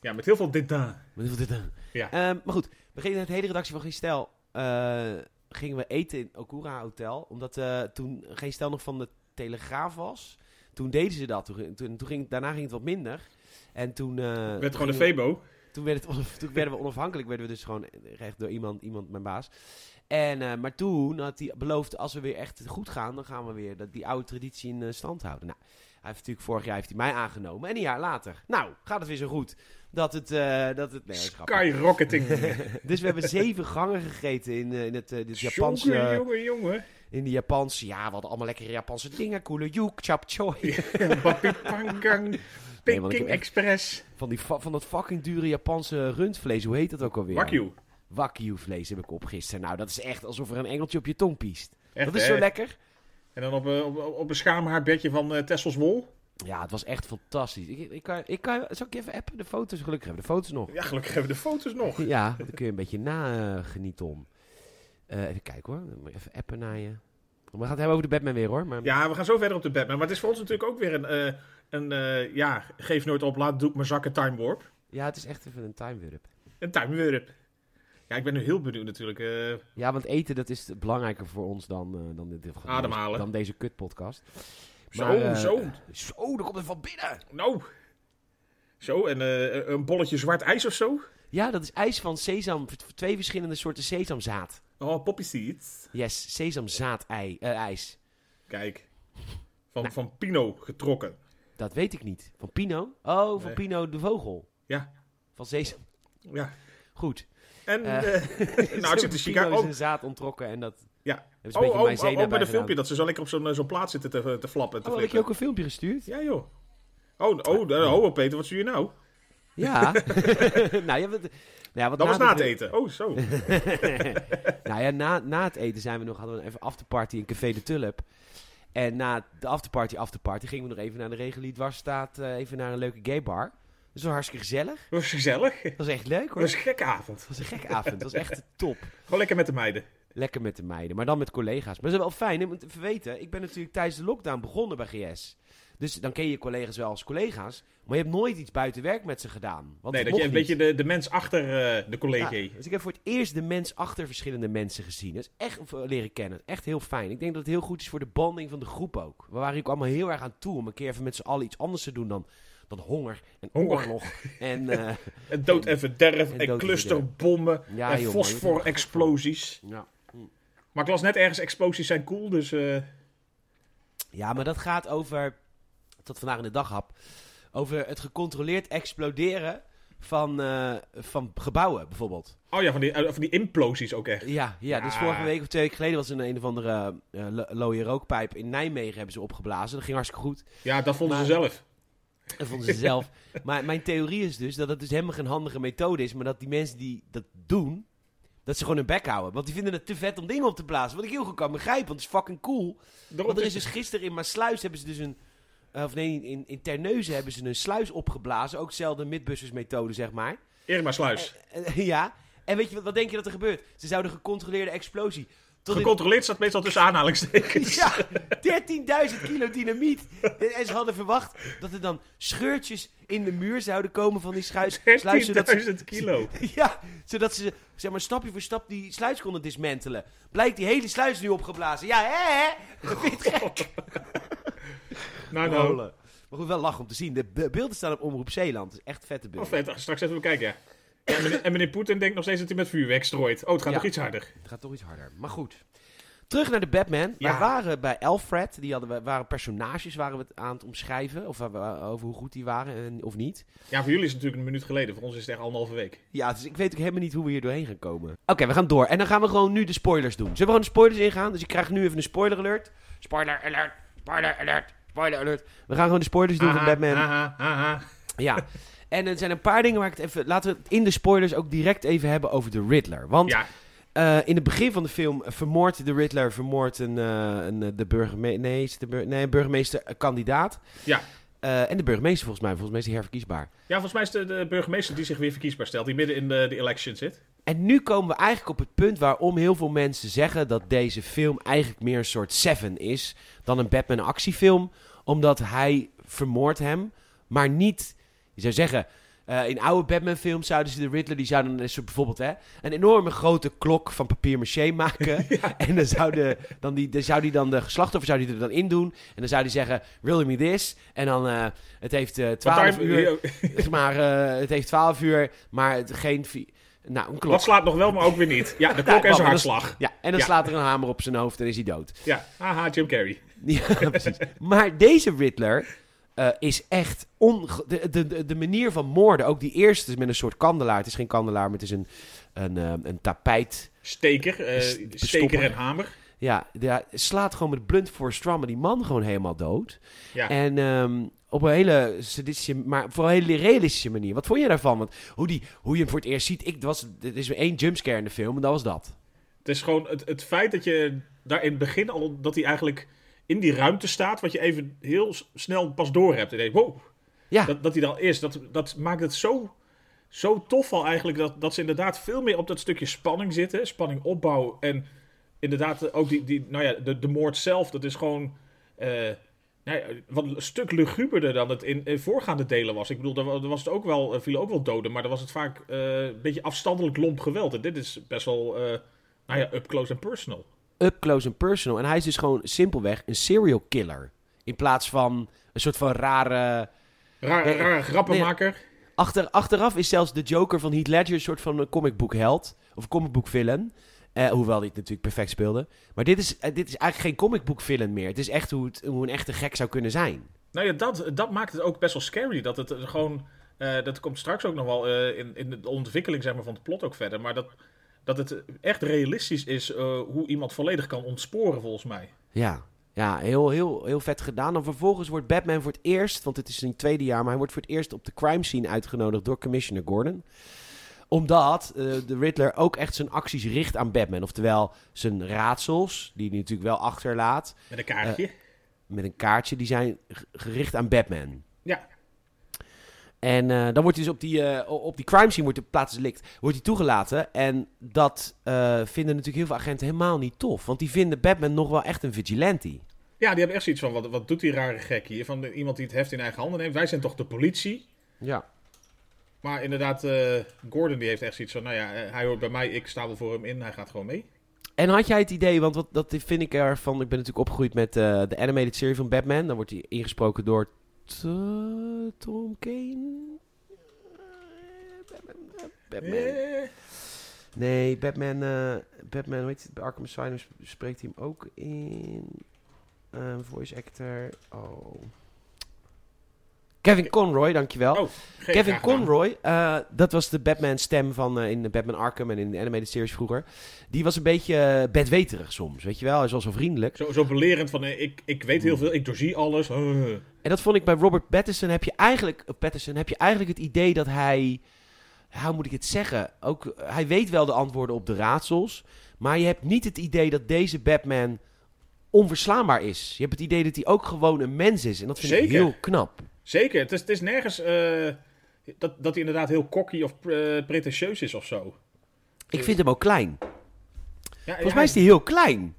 Ja, met heel veel dédain. Wat is dit dan? Ja. Ehm, maar goed, we gingen met de hele redactie van Geen Stijl, eh, gingen we eten in Okura Hotel. Omdat eh, toen Geen Stijl nog van de Telegraaf was. Toen deden ze dat. Toen, toen, toen ging, daarna ging het wat minder. En toen... eh, Werd gewoon een Febo. toen, werd het, toen werden we onafhankelijk, werden we dus gewoon echt door iemand, iemand mijn baas. En, eh, maar toen had hij beloofd, als we weer echt goed gaan, dan gaan we weer dat, die oude traditie in eh, stand houden. Nou, heeft natuurlijk vorig jaar heeft hij mij aangenomen. En een jaar later, nou, gaat het weer zo goed. Dat het, eh, dat het, nee. Skyrocketing. dus we hebben zeven gangen gegeten in, eh, in het, eh, dit Japanse, Jongen, jongen, jongen. in die Japanse, ja, we hadden allemaal lekkere Japanse dingen. Koele yuk, chap choy. Bapi Pangang. Nee, Peking echt- Express. Van, die, van dat fucking dure Japanse rundvlees, hoe heet dat ook alweer? Wagyu. Wagyu vlees heb ik opgisteren. Nou, dat is echt alsof er een engeltje op je tong piest. Echt, dat is hè? zo lekker. En dan op, een- op, op een schaamhaarbedje van eh Tessels Wol. Ja, het was echt fantastisch. Ik, ik, kan, ik kan, zal ik even appen? De foto's, gelukkig hebben we de foto's nog. Ja, gelukkig hebben we de foto's nog. Ja, daar kun je een beetje nagenieten om. Eh, even kijken hoor. Dan Even appen naar je. We gaan het hebben over de Batman weer hoor. Maar Ja, we gaan zo verder op de Batman. Maar het is voor ons natuurlijk ook weer een... eh, een eh, ja, geef nooit op, laat doe ik maar zakken time warp. ja, het is echt even een time warp. Een time warp. Ja, ik ben nu heel benieuwd natuurlijk. eh, Ja, want eten dat is belangrijker voor ons dan, eh, dan, dit, dan Ademhalen. dan deze kutpodcast. zo, Maar, eh, zo. Zo, er komt er van binnen. Nou. Zo, en een bolletje zwart ijs of zo. Ja, dat is ijs van sesam. Twee verschillende soorten sesamzaad. Oh, poppy seeds. Yes, sesamzaad ei, ijs. Kijk. Van, Nou. van Pino getrokken. Dat weet ik niet. Van Pino? Oh, van Nee. Pino de vogel. Ja. Van Sesam. Ja. Goed. En, Eh, eh, nou, het ziet er chic uit. Pino is Oh, een zaad onttrokken en dat Ja. een oh, beetje oh, oh, oh, de gedaan. filmpje dat ze zo lekker op zo'n eh, zo'n plaats zitten te, te flappen en te Oh, heb je ook een filmpje gestuurd? Ja, joh. Oh, oh, oh, oh, Peter, wat stuur je nou? Ja. nou, ja, wat, nou ja, wat Dat was na het eten. Oh, zo. nou ja, na, na het eten zijn we nog, hadden we even afterparty in Café de Tulp. En na de afterparty, afterparty, gingen we nog even naar de regulier dwarsstaat, eh even naar een leuke gay Dat was hartstikke gezellig. Dat was gezellig. Dat was echt leuk Dat hoor. was een gekke avond. Dat was een gekke avond. Dat was echt top. Gewoon lekker met de meiden. Lekker met de meiden, maar dan met collega's. Maar dat is wel fijn, want weten, ik ben natuurlijk tijdens de lockdown begonnen bij GS. Dus dan ken je je collega's wel als collega's, maar je hebt nooit iets buiten werk met ze gedaan. Want nee, dat je een niet. beetje de, de mens achter eh, de collega. Ja, dus ik heb voor het eerst de mens achter verschillende mensen gezien. Dat is echt eh, leren kennen. Echt heel fijn. Ik denk dat het heel goed is voor de banding van de groep ook. We waren hier ook allemaal heel erg aan toe om een keer even met z'n allen iets anders te doen dan, dan honger en Honger. oorlog. En eh, En dood en verderf En en, clusterbommen ja, en fosfor-explosies. ja. Maar ik las net ergens, explosies zijn cool, dus... eh, ja, maar dat gaat over, tot vandaag in de dag hap, over het gecontroleerd exploderen van, eh, van gebouwen bijvoorbeeld. Oh ja, van die, van die implosies ook echt. Ja, ja, dus vorige week of twee weken geleden was er een, een of andere lo- looie rookpijp in Nijmegen hebben ze opgeblazen. Dat ging hartstikke goed. Ja, dat vonden Maar- ze zelf. Dat vonden ze zelf. Maar mijn theorie is dus dat het dus helemaal geen handige methode is. Maar dat die mensen die dat doen, dat ze gewoon hun bek houden. Want die vinden het te vet om dingen op te blazen. Wat ik heel goed kan begrijpen, want het is fucking cool. Daarom Want er is dus gisteren in Maasluis hebben ze dus een... eh, of nee, in, in Terneuzen hebben ze een sluis opgeblazen. Ook dezelfde Mythbusters methode, zeg maar. Irma Sluis. Eh, ja. En weet je, wat, wat denk je dat er gebeurt? Ze zouden gecontroleerde explosie... Gecontroleerd staat meestal tussen aanhalingstekens. Ja, 13.000 kilo dynamiet. En ze hadden verwacht dat er dan scheurtjes in de muur zouden komen van die schuis, sluis. Zodat ze, 13.000 kilo. ja, zodat ze zeg maar, stapje voor stap die sluis konden dismantelen. Blijkt die hele sluis nu opgeblazen. Ja, hè? hè? Vind je het gek? Nou, nou. Maar goed, wel lachen om te zien. De be- beelden staan op Omroep Zeeland. Dat is echt vette Oh, beelden. vet. Straks even kijken, ja. En meneer, en meneer Poetin denkt nog steeds dat hij met vuurwerk strooit. Oh, het gaat nog iets harder. Het gaat toch iets harder. Maar goed. Terug naar de Batman. Ja. We waren bij Alfred. Die hadden we, waren personages waren we het aan het omschrijven. Of we- over hoe goed die waren en, of niet. Ja, voor jullie is het natuurlijk een minuut geleden. Voor ons is het echt anderhalve week. Ja, dus ik weet ook helemaal niet hoe we hier doorheen gaan komen. Oké, we gaan door. En dan gaan we gewoon nu de spoilers doen. Zullen we gewoon de spoilers ingaan? Dus ik krijg nu even een spoiler alert. Spoiler alert, spoiler alert, spoiler alert. We gaan gewoon de spoilers doen van Batman. Ja. En er zijn een paar dingen waar ik het even... Laten we het in de spoilers ook direct even hebben over de Riddler. Want Ja, eh, in het begin van de film vermoordt de Riddler vermoordt een, eh, een, eh, de burgemeester... Bur- nee, een burgemeester-kandidaat. ja. Eh, en de burgemeester volgens mij. Volgens mij is hij herverkiesbaar. ja, volgens mij is de, de burgemeester die zich weer verkiesbaar stelt. Die midden in de, de election zit. En nu komen we eigenlijk op het punt waarom heel veel mensen zeggen dat deze film eigenlijk meer een soort Seven is dan een Batman actiefilm. Omdat hij vermoordt hem, maar niet, je zou zeggen, eh, in oude Batman films zouden ze de Riddler, die zouden een soort bijvoorbeeld hè, een enorme grote klok van papier maché maken. En dan zou, de, dan die, dan zou die dan de slachtoffer zou die er dan in doen. En dan zou die zeggen, really me this? En dan, eh, het heeft eh 12 Want daar- uur, zeg maar, eh, het heeft 12 uur, maar het, geen... Nou, een klok. Dat slaat nog wel, maar ook weer niet. Ja, de klok en maar zijn dat is- hartslag. Ja, en dan Ja. slaat er een hamer op zijn hoofd en is hij dood. Ja, haha, Jim Carrey. Ja, precies. Maar deze Riddler eh, is echt... onge- de, de, de, manier van moorden, ook die eerste is met een soort kandelaar. Het is geen kandelaar, maar het is een, een, eh, een tapijt. Steker, St- steker en hamer. Ja, ja, slaat gewoon met blunt voor strammen die man gewoon helemaal dood. Ja. En ehm, op een hele sadistische, maar voor een hele realistische manier. Wat vond je daarvan? Want hoe, die, hoe je hem voor het eerst ziet, ik, was, er is één jumpscare in de film en dat was dat. Het is gewoon het, het feit dat je daar in het begin al, dat hij eigenlijk in die ruimte staat, wat je even heel snel pas door hebt. En je denkt, wow, Ja, dat, dat hij dan is. Dat, dat maakt het zo, zo tof al eigenlijk, dat, dat ze inderdaad veel meer op dat stukje spanning zitten. Spanning opbouw en inderdaad ook die, die nou ja, de, de moord zelf, dat is gewoon... eh, nou ja, wat een stuk luguberder dan het in, in voorgaande delen was. Ik bedoel, wa- daar was het ook wel, er vielen ook wel doden, maar dan was het vaak eh, een beetje afstandelijk lomp geweld. En dit is best wel, eh, nou ja, up close and personal. Up close and personal. En hij is dus gewoon simpelweg een serial killer. In plaats van een soort van rare... Raar, Nee, raar grappenmaker. Achter, achteraf is zelfs de Joker van Heath Ledger een soort van een comicbook held. Of comicbook villain. Eh, hoewel hij het natuurlijk perfect speelde. Maar dit is, eh, dit is eigenlijk geen comicbook villain meer. Het is echt hoe, het, hoe een echte gek zou kunnen zijn. Nou ja, dat, dat maakt het ook best wel scary. Dat het eh, gewoon, eh, dat komt straks ook nog wel eh, in, in de ontwikkeling zeg maar, van het plot ook verder. Maar dat, dat het echt realistisch is eh, hoe iemand volledig kan ontsporen volgens mij. Ja, ja heel, heel, heel vet gedaan. Dan vervolgens wordt Batman voor het eerst, want het is zijn tweede jaar, maar hij wordt voor het eerst op de crime scene uitgenodigd door Commissioner Gordon. Omdat eh, de Riddler ook echt zijn acties richt aan Batman. Oftewel zijn raadsels, die hij natuurlijk wel achterlaat, Met een kaartje. met een kaartje, die zijn gericht aan Batman. ja. En eh, dan wordt hij dus op die, eh, op die crime scene, wordt de plaatsdelict, wordt hij toegelaten. En dat eh, vinden natuurlijk heel veel agenten helemaal niet tof. Want die vinden Batman nog wel echt een vigilante. ja, die hebben echt zoiets van, wat, wat doet die rare gek hier? Van de- iemand die het heft in eigen handen neemt. Wij zijn toch de politie? Ja. Maar inderdaad, Gordon die heeft echt zoiets van, nou ja, hij hoort bij mij, ik sta wel voor hem in, hij gaat gewoon mee. En had jij het idee, want wat, dat vind ik ervan. Ik ben natuurlijk opgegroeid met de animated serie van Batman. Dan wordt hij ingesproken door Tom Kane. Batman. eh. Eh, Nee, Batman. eh, Batman, heet het? Bij Arkham Asylum spreekt hij hem ook in. Eh, voice actor. Oh. Kevin Conroy, dankjewel. Oh, Kevin. Conroy, eh, dat was de Batman-stem van eh, in de Batman Arkham en in de animated series vroeger. Die was een beetje uh, bedweterig soms, weet je wel. Hij was wel zo vriendelijk. Zo, zo belerend van, eh, ik, ik weet heel veel, ik doorzie alles. eh. En dat vond ik bij Robert Pattinson heb je eigenlijk, eh, Pattinson heb je eigenlijk het idee dat hij, hoe moet ik het zeggen? Ook, eh, hij weet wel de antwoorden op de raadsels, maar je hebt niet het idee dat deze Batman onverslaanbaar is. Je hebt het idee dat hij ook gewoon een mens is en dat vind ik heel knap. Zeker, het is, het is nergens eh, dat, dat hij inderdaad heel cocky of eh, pretentieus is of zo. Ik vind hem ook klein. Ja, Volgens mij is hij heel klein.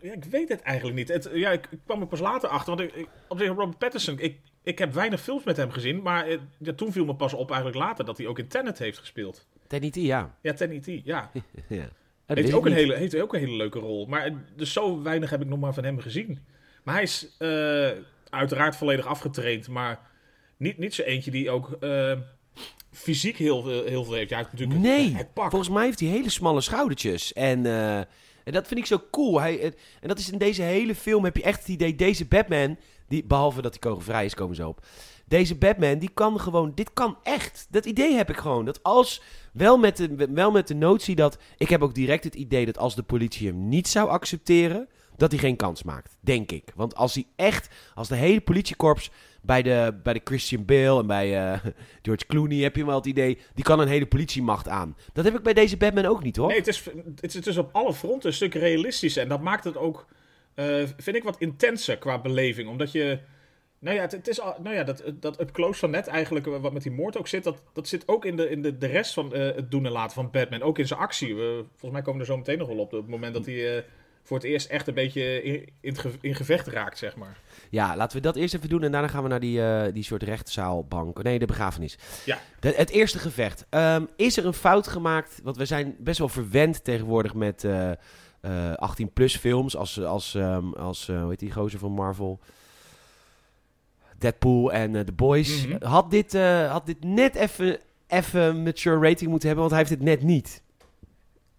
Ja, ik weet het eigenlijk niet. Het, ja, ik, ik kwam er pas later achter. Want ik, ik, op zich, Robert Pattinson, ik, ik heb weinig films met hem gezien. Maar eh, ja, toen viel me pas op eigenlijk later dat hij ook in Tenet heeft gespeeld. Ten ja. Ja, Tenet, ja. ja. Heeft hij ook, een hele, heeft hij ook een hele leuke rol. Maar dus zo weinig heb ik nog maar van hem gezien. Maar hij is uiteraard volledig afgetraind. Maar niet, niet zo eentje die ook eh, fysiek heel, veel- heel veel heeft. Ja, natuurlijk Nee, het pak. volgens mij heeft hij hele smalle schoudertjes. En eh, En dat vind ik zo cool. Hij, en dat is in deze hele film heb je echt het idee, deze Batman, die, behalve dat hij kogelvrij is, komen ze op. Deze Batman, die kan gewoon, dit kan echt. Dat idee heb ik gewoon. Dat als, wel met de, wel met de notie dat, ik heb ook direct het idee dat als de politie hem niet zou accepteren, dat hij geen kans maakt. Denk ik. Want als hij echt, als de hele politiekorps bij de, bij de Christian Bale en bij uh, George Clooney heb je wel het idee, die kan een hele politiemacht aan. Dat heb ik bij deze Batman ook niet hoor. Nee, het is, het is, is op alle fronten een stuk realistischer. En dat maakt het ook, uh, vind ik, wat intenser qua beleving. Omdat je, nou ja, het, het is, nou ja dat, dat up close van net eigenlijk, wat met die moord ook zit, dat, dat zit ook in de, in de, de rest van het doen en laten van Batman. Ook in zijn actie. Volgens mij komen we er zo meteen nog wel op, op het moment dat hij voor het eerst echt een beetje in, in, in, gevecht raakt, zeg maar. Ja, laten we dat eerst even doen en daarna gaan we naar die, uh, die soort rechtszaalbank. Nee, de begrafenis. Ja. De, het eerste gevecht. Um, is er een fout gemaakt? Want we zijn best wel verwend tegenwoordig met uh, uh, 18-plus films. Als, als, um, als hoe heet die gozer van Marvel? Deadpool en The Boys. Mm -hmm. had, dit, had dit net even, even mature rating moeten hebben, want hij heeft het net niet.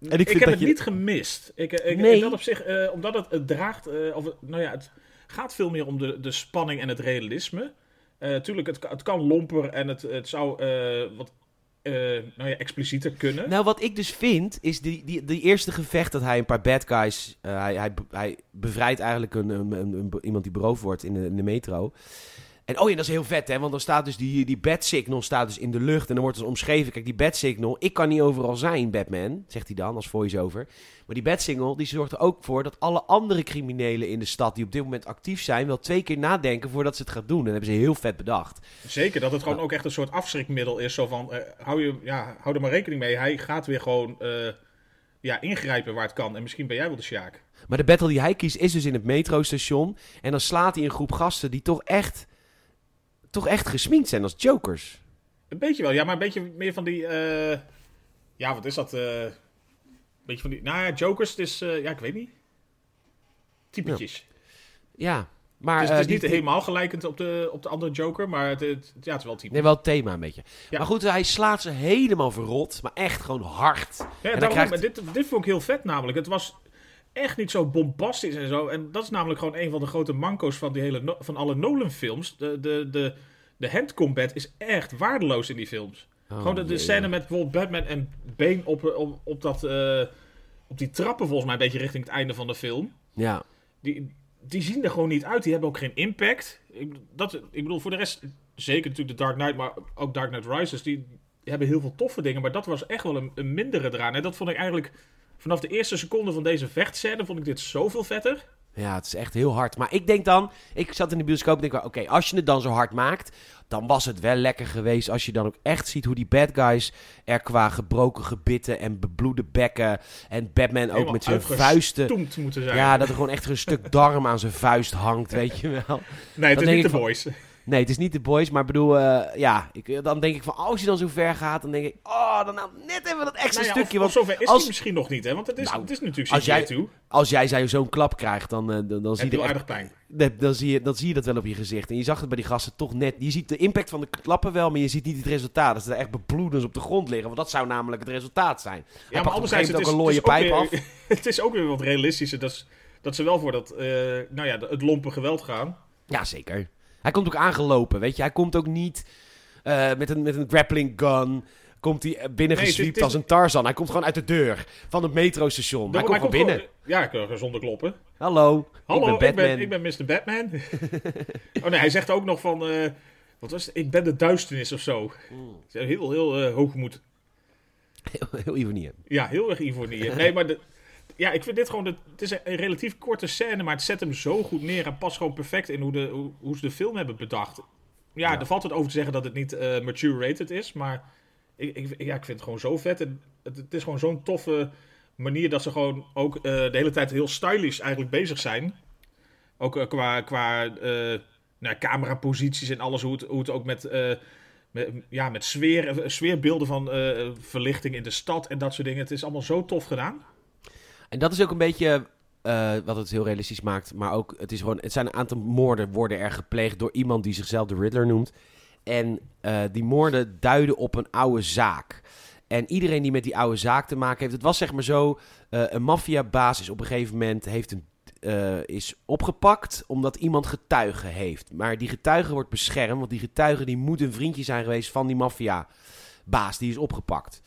En ik, ik heb het je... niet gemist. Ik, ik, nee. dat op zich, uh, omdat het, het draagt, uh, of, nou ja, het gaat veel meer om de, de spanning en het realisme. Uh, tuurlijk, het, het kan lomper en het, het zou wat nou ja, explicieter kunnen. Nou, wat ik dus vind, is die, die, die eerste gevecht dat hij een paar bad guys... hij, hij, hij bevrijdt eigenlijk een, een, een, een, iemand die beroofd wordt in de, in de metro. En oh ja, dat is heel vet, hè? Want dan staat dus die, die bat signal staat dus in de lucht. En dan wordt dus omschreven. Kijk, die bat signal. Ik kan niet overal zijn, Batman. Zegt hij dan als voice-over. Maar die bat signal die zorgt er ook voor dat alle andere criminelen in de stad. die op dit moment actief zijn. wel twee keer nadenken voordat ze het gaan doen. En dat hebben ze heel vet bedacht. Zeker, dat het gewoon ook echt een soort afschrikmiddel is. Zo van. Uh, hou, je, ja, hou er maar rekening mee. Hij gaat weer gewoon. Uh, ja, ingrijpen waar het kan. En misschien ben jij wel de Sjaak. Maar de battle die hij kiest is dus in het metrostation. En dan slaat hij een groep gasten die toch echt toch echt gesminkt zijn als jokers. Een beetje wel, ja, maar een beetje meer van die. Uh, ja, wat is dat? Uh, een beetje van die. Nou ja, jokers, het is. Uh, ja, ik weet niet. Typetjes. Ja, ja maar. Het is, niet helemaal gelijkend op de, op de andere joker, maar het, het, ja, het is wel typisch. Nee, wel het thema een beetje. Ja. Maar goed, hij slaat ze helemaal verrot, maar echt gewoon hard. Ja, daarom, krijgt... dit, dit vond ik heel vet namelijk. Het was echt niet zo bombastisch en zo. En dat is namelijk gewoon een van de grote manco's van, die hele van alle Nolan-films. De, de, de, de handcombat is echt waardeloos in die films. Oh, gewoon de, de scène met bijvoorbeeld Batman en Bane op, op, op, dat, uh, op die trappen, volgens mij, een beetje richting het einde van de film. Ja. Die, die zien er gewoon niet uit. Die hebben ook geen impact. Ik, dat, ik bedoel, voor de rest, zeker natuurlijk de Dark Knight, maar ook Dark Knight Rises, die, hebben heel veel toffe dingen. Maar dat was echt wel een, een mindere eraan. En dat vond ik eigenlijk vanaf de eerste seconde van deze vechtscène vond ik dit zoveel vetter. Ja, het is echt heel hard. Maar ik denk dan, ik zat in de bioscoop en denk, oké, als je het dan zo hard maakt, dan was het wel lekker geweest als je dan ook echt ziet hoe die bad guys er qua gebroken gebitten en bebloede bekken en Batman ook met zijn vuisten. Moeten zijn. Ja, dat er gewoon echt een stuk darm aan zijn vuist hangt, weet je wel. Nee, het Dan is niet de van- boys. Nee, het is niet de boys, maar bedoel, eh, ja, ik, dan denk ik van, als je dan zo ver gaat, dan denk ik, oh, dan nou net even dat extra Nou ja, stukje. of, of want zover is als- hij misschien nog niet, hè? Want het is, Nou, het is natuurlijk als jij- toe. als jij zo- zo'n klap krijgt, dan, eh, dan, dan zie je aardig pijn. Nee, dan zie, je, dan zie je dat wel op je gezicht. En je zag het bij die gasten toch net. Je ziet de impact van de klappen wel, maar je ziet niet het resultaat. Dat ze er echt bebloedens op de grond liggen. Want dat zou namelijk het resultaat zijn. Ja, maar anderzijds, het is, ook een looie pijp ook af. weer, het is ook weer wat realistischer. Dat, dat ze wel voor dat, eh, nou ja, het lompe geweld gaan. Ja, zeker. Hij komt ook aangelopen, weet je. Hij komt ook niet eh, met, een, met een grappling gun. Komt hij binnen Nee, het is- geswiept het is- als een Tarzan. Hij komt gewoon uit de deur van het metrostation. Hij komt gewoon binnen. gewoon- ja, ik kan zonder kloppen. Hallo, Hallo, ik ben Batman. ik ben, Mr. Batman. oh nee, hij zegt ook nog van, eh, wat was het? Ik ben de duisternis of zo. Hmm. Heel, heel eh, hoogmoed. Heel, heel ironie. Ja, heel erg ironie. Nee, maar de, ja, ik vind dit gewoon... De, het is een, een relatief korte scène, maar het zet hem zo goed neer... en past gewoon perfect in hoe, de, hoe, hoe ze de film hebben bedacht. Ja, Ja. er valt het over te zeggen dat het niet eh, mature rated is... maar ik, ik, ja, ik vind het gewoon zo vet. En het, het is gewoon zo'n toffe manier... dat ze gewoon ook eh, de hele tijd heel stylish eigenlijk bezig zijn. Ook eh, qua, qua nou, cameraposities en alles... hoe het, hoe het ook met... met, ja, met sfeer, sfeerbeelden van verlichting in de stad en dat soort dingen. Het is allemaal zo tof gedaan. En dat is ook een beetje eh, wat het heel realistisch maakt. Maar ook, het, is gewoon, het zijn een aantal moorden worden er gepleegd door iemand die zichzelf de Riddler noemt. En eh, die moorden duiden op een oude zaak. En iedereen die met die oude zaak te maken heeft. Het was zeg maar zo. eh, een maffiabaas is op een gegeven moment. Heeft een, is opgepakt omdat iemand getuigen heeft. Maar die getuige wordt beschermd. Want die getuige die moet een vriendje zijn geweest van die maffiabaas. Die is opgepakt.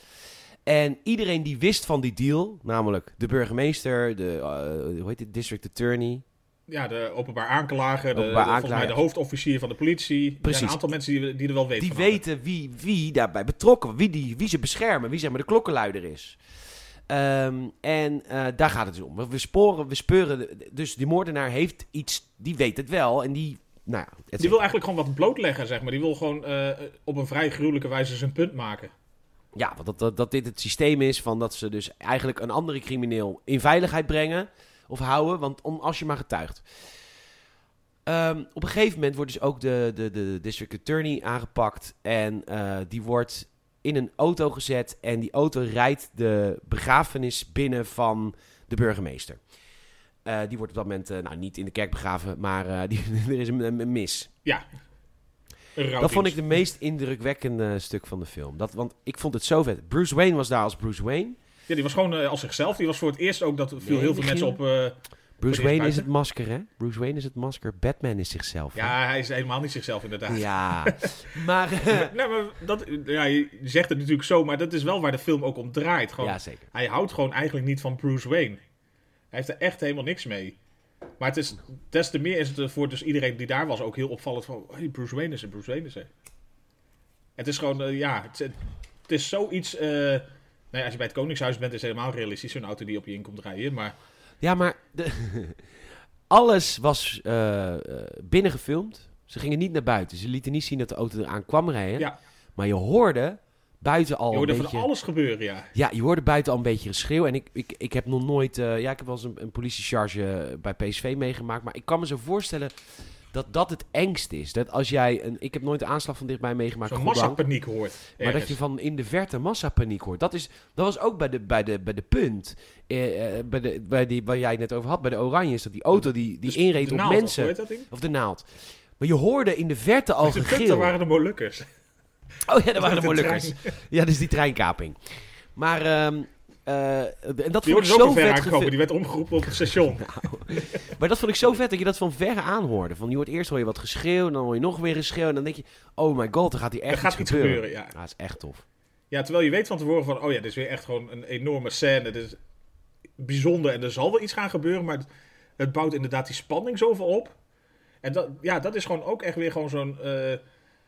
En iedereen die wist van die deal. Namelijk de burgemeester. De, eh, hoe heet het? District attorney. Ja, de openbaar aanklager, de, Openbaar de- mij de hoofdofficier van de politie. Precies. een aantal mensen die, die er wel weten Die van weten wie, wie daarbij betrokken, wie, die, wie ze beschermen, wie zeg maar de klokkenluider is. Ehm, en eh, daar gaat het dus om. We sporen, we speuren. Dus die moordenaar heeft iets, die weet het wel. En die, nou ja, Die wil eigenlijk gewoon wat blootleggen, zeg maar. Die wil gewoon eh, op een vrij gruwelijke wijze zijn punt maken. Ja, want dat, dat, dit het systeem is van dat ze dus eigenlijk een andere crimineel in veiligheid brengen of houden, want om, als je maar getuigt. Ehm, op een gegeven moment wordt dus ook de, de, de district attorney aangepakt en eh, die wordt in een auto gezet en die auto rijdt de begrafenis binnen van de burgemeester. Eh, die wordt op dat moment, eh, nou niet in de kerk begraven, maar die, er is een mis. Ja. Dat vond ik de meest indrukwekkende stuk van de film. Dat, want ik vond het zo vet. Bruce Wayne was daar als Bruce Wayne. Ja, die was gewoon eh, als zichzelf. Die was voor het eerst ook, dat viel Nee, heel veel mensen op... eh, Bruce Wayne is het masker, hè? Bruce Wayne is het masker. Batman is zichzelf. hè? ja, hij is helemaal niet zichzelf inderdaad. Ja. maar... eh, Nee, maar dat, ja, je zegt het natuurlijk zo, maar dat is wel waar de film ook om draait. Gewoon, ja, zeker. Hij houdt gewoon eigenlijk niet van Bruce Wayne. Hij heeft er echt helemaal niks mee. Maar het is, des te meer is het voor dus iedereen die daar was ook heel opvallend van... Hey, Bruce Wayne is er, Bruce Wayne is er. Het is gewoon, eh, ja, het, het is zoiets... eh nou ja, als je bij het Koningshuis bent is het helemaal realistisch. Zo'n auto die op je in komt rijden. Maar Ja, maar... De, alles was eh, eh, binnen gefilmd. Ze gingen niet naar buiten. Ze lieten niet zien dat de auto eraan kwam rijden. Ja. Maar je hoorde buiten al je hoorde een van alles gebeuren, ja. Ja, je hoorde buiten al een beetje geschreeuw. En ik, ik, ik heb nog nooit... eh, ja, ik heb wel eens een, een politiecharge bij PSV meegemaakt. Maar ik kan me zo voorstellen dat dat het engst is. Dat als jij... Een, ik heb nooit een aanslag van dichtbij meegemaakt. Zo'n massapaniek hoort. Maar dat je van in de verte massapaniek hoort. Dat, is, dat was ook bij de, bij de, bij de punt. eh, eh, bij de, bij die, waar jij het net over had. Bij de Oranjes. Dat die auto die, die Dus inreed de op naald, mensen. Of de naald. Maar je hoorde in de verte al De gegil. dat waren de Molukkers. Oh ja, dat waren de Molukkers. Ja, dus die treinkaping. Maar... ehm, eh, en dat Die vond ik zo vet aangekomen. gefi- Die werd omgeroepen op het station. Maar dat vond ik zo vet dat je dat van verre aanhoorde. Van je hoort eerst hoor je wat geschreeuw, dan hoor je nog weer geschreeuw. En dan denk je, oh my god, er gaat hier Er echt gaat iets gebeuren. gebeuren, ja. Ja, dat is echt tof. Ja, terwijl je weet van tevoren van... Oh ja, dit is weer echt gewoon een enorme scène. Dit is bijzonder en er zal wel iets gaan gebeuren. Maar het, het bouwt inderdaad die spanning zoveel op. En dat, ja, dat is gewoon ook echt weer gewoon zo'n eh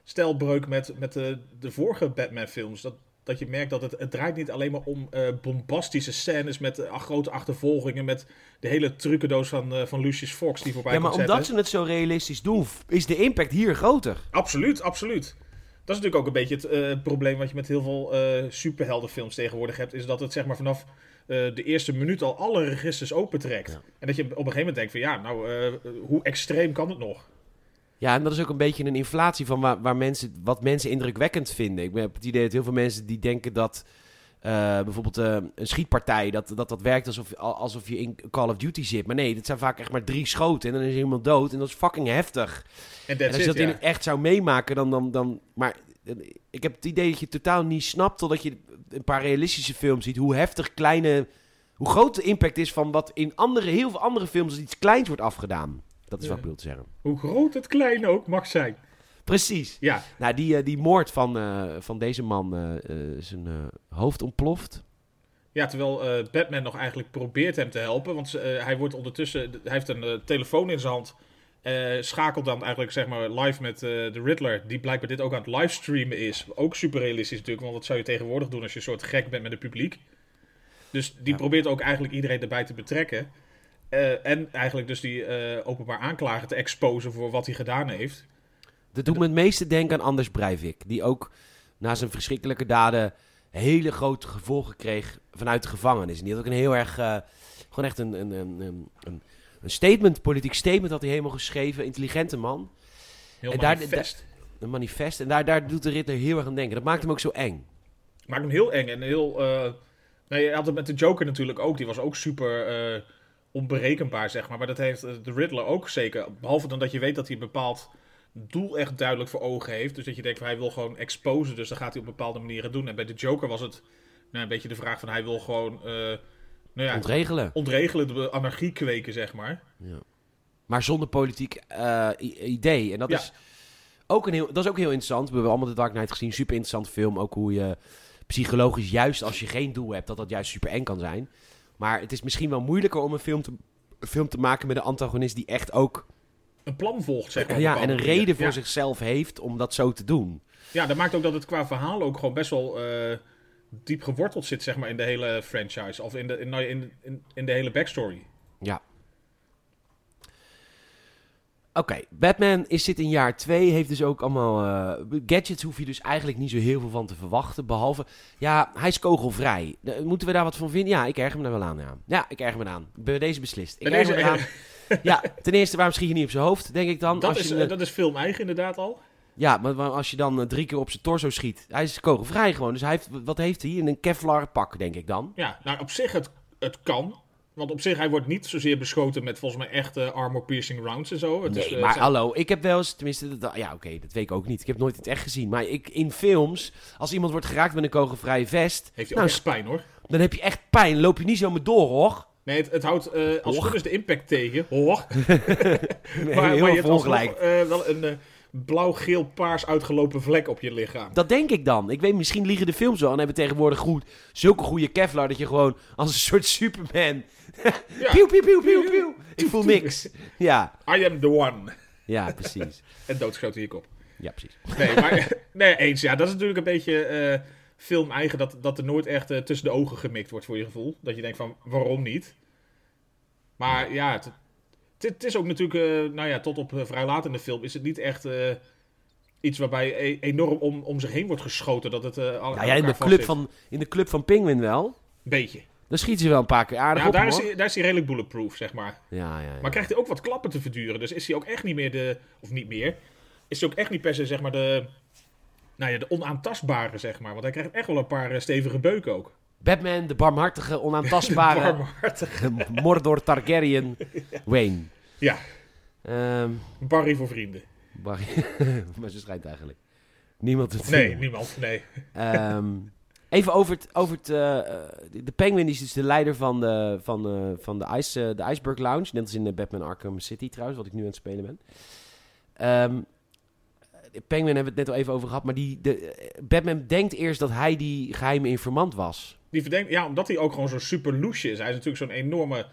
stijlbreuk met, met de, de vorige Batman-films. Dat, dat je merkt dat het, het draait niet alleen maar om eh, bombastische scènes met eh, grote achtervolgingen, met de hele trucendoos van, eh, van Lucius Fox die voorbij Ja, maar omdat zetten. ze het zo realistisch doen, is de impact hier groter. Absoluut, absoluut. Dat is natuurlijk ook een beetje het probleem wat je met heel veel superheldenfilms tegenwoordig hebt. Is dat het zeg maar vanaf de eerste minuut al alle registers opentrekt. Ja. En dat je op een gegeven moment denkt van ja, nou, hoe extreem kan het nog? Ja, en dat is ook een beetje een inflatie van waar, waar mensen, wat mensen indrukwekkend vinden. Ik heb het idee dat heel veel mensen die denken dat eh, bijvoorbeeld eh, een schietpartij, dat, dat dat werkt alsof, alsof je in Call of Duty zit. Maar nee, dat zijn vaak echt maar drie schoten en dan is iemand dood. En dat is fucking heftig. En als je it, dat in ja. het echt zou meemaken, dan... dan, dan maar eh, ik heb het idee dat je totaal niet snapt totdat je een paar realistische films ziet. Hoe heftig kleine... Hoe groot de impact is van wat in andere, heel veel andere films als iets kleins wordt afgedaan. Dat is wat ik bedoel te zeggen. Hoe groot het klein ook mag zijn. Precies. Ja, Nou, die, eh, die moord van, eh, van deze man, eh, zijn hoofd ontploft. ja terwijl eh, Batman nog eigenlijk probeert hem te helpen. Want hij wordt ondertussen, hij heeft een telefoon in zijn hand. schakelt dan eigenlijk zeg maar live met de Riddler. Die blijkbaar dit ook aan het livestreamen is. Ook super realistisch natuurlijk. Want wat zou je tegenwoordig doen als je een soort gek bent met het publiek. Dus die Ja. probeert ook eigenlijk iedereen erbij te betrekken. Eh, en eigenlijk dus die eh, openbaar aanklager te exposen voor wat hij gedaan heeft. Dat doet me het meeste denken aan Anders Breivik. Die ook na zijn verschrikkelijke daden hele grote gevolgen kreeg vanuit de gevangenis. En die had ook een heel erg, eh, gewoon echt een, een, een, een, statement, politiek statement had hij helemaal geschreven. Intelligente man. Heel En daar- manifest. Een manifest. En daar, daar doet de Riddler heel erg aan denken. Dat maakt hem ook zo eng. Maakt hem heel eng en heel. nee, je had het met de Joker natuurlijk ook. Die was ook super onberekenbaar, zeg maar. Maar dat heeft eh, de Riddler ook zeker. Behalve dan dat je weet dat hij een bepaald doel echt duidelijk voor ogen heeft. Dus dat je denkt van hij wil gewoon exposen. Dus dan gaat hij op bepaalde manieren doen. En bij de Joker was het nou, een beetje de vraag van hij wil gewoon eh, nou ja, Ontregelen. ontregelen, de anarchie kweken, zeg maar. Ja. Maar zonder politiek eh, idee. En dat, Ja. is ook een heel, dat is ook heel interessant. We hebben allemaal de Dark Knight gezien. Super interessante film. Ook hoe je psychologisch, juist als je geen doel hebt, dat dat juist super eng kan zijn. Maar het is misschien wel moeilijker om een film te, een film te maken met een antagonist die echt ook Een plan volgt, zeg maar. ja, en een reden voor ja. zichzelf heeft om dat zo te doen. Ja, dat maakt ook dat het qua verhaal ook gewoon best wel eh, diep geworteld zit, zeg maar, in de hele franchise. Of in de, in, nou, in, in, in de hele backstory. Ja. Oké, Batman is zit in jaar 2, heeft dus ook allemaal eh, gadgets, hoef je dus eigenlijk niet zo heel veel van te verwachten, behalve, ja, hij is kogelvrij. Moeten we daar wat van vinden? Ja, ik erger me daar wel aan, ja. Ja, ik erger me aan. Bij deze beslist. Ik erger me eraan. Ja, ten eerste, waarom schiet je niet op zijn hoofd, denk ik dan? Dat als is, je, eh, dat is film eigen inderdaad al. Ja, maar als je dan eh, drie keer op zijn torso schiet, hij is kogelvrij gewoon. Dus hij heeft, wat heeft hij? In een Kevlar pak, denk ik dan. Ja, nou op zich het, het kan. Want op zich, hij wordt niet zozeer beschoten met volgens mij echte armor-piercing rounds en zo. Het is, Nee, eh, maar zijn- hallo, ik heb wel eens, tenminste, dat, ja oké, dat weet ik ook niet. Ik heb het nooit in het echt gezien. Maar ik, in films, als iemand wordt geraakt met een kogelvrije vest, heeft hij nou, ook echt pijn hoor. dan heb je echt pijn. Loop je niet zomaar door, hoor. Nee, het, het houdt eh, als het Hoor. goed is de impact tegen. Hoor. Nee, maar, heel maar je hebt alsnog eh, wel een blauw-geel-paars uitgelopen vlek op je lichaam. Dat denk ik dan. Ik weet, misschien liegen de films wel en hebben tegenwoordig goed zulke goede Kevlar dat je gewoon als een soort Superman. Ja. Pieuw, pieuw, pieuw, pieuw, pieuw. Ik voel niks. Ja, I am the one. ja, precies. En doodgeschoten in je kop. Ja, precies. Nee, maar nee, eens. Ja, dat is natuurlijk een beetje eh film eigen dat, dat er nooit echt eh, tussen de ogen gemikt wordt voor je gevoel. Dat je denkt van, waarom niet? Maar ja, het, het is ook natuurlijk, eh, nou ja, tot op eh, vrij laat in de film is het niet echt eh, iets waarbij e- enorm om, om zich heen wordt geschoten. Dat het eh al Nou ja, in de, club van, in de club van Penguin wel. Beetje. Dan schiet ze wel een paar keer aardig Ja, op, daar hoor. is, hij, daar is hij redelijk bulletproof, zeg maar. Ja, ja, ja. Maar krijgt hij ook wat klappen te verduren. Dus is hij ook echt niet meer de. Of niet meer. Is hij ook echt niet per se zeg maar de. Nou ja, de onaantastbare, zeg maar. Want hij krijgt echt wel een paar stevige beuken ook. Batman, de barmhartige, onaantastbare Barmhartig. Mordor Targaryen Wayne. Ja, Ehm Barry voor vrienden. Barry. maar ze schijnt eigenlijk. Niemand het Nee, niemand. Nee. Ehm, even over het... Over het eh, eh, de Penguin is dus de leider van de, van, van de, Ice, eh, de Iceberg Lounge. Net als in de Batman Arkham City trouwens, wat ik nu aan het spelen ben. Ehm, de Penguin hebben we het net al even over gehad. Maar die, de, Batman denkt eerst dat hij die geheime informant was. Die verdenkt, ja, omdat hij ook gewoon zo'n super loesje is. Hij is natuurlijk zo'n enorme,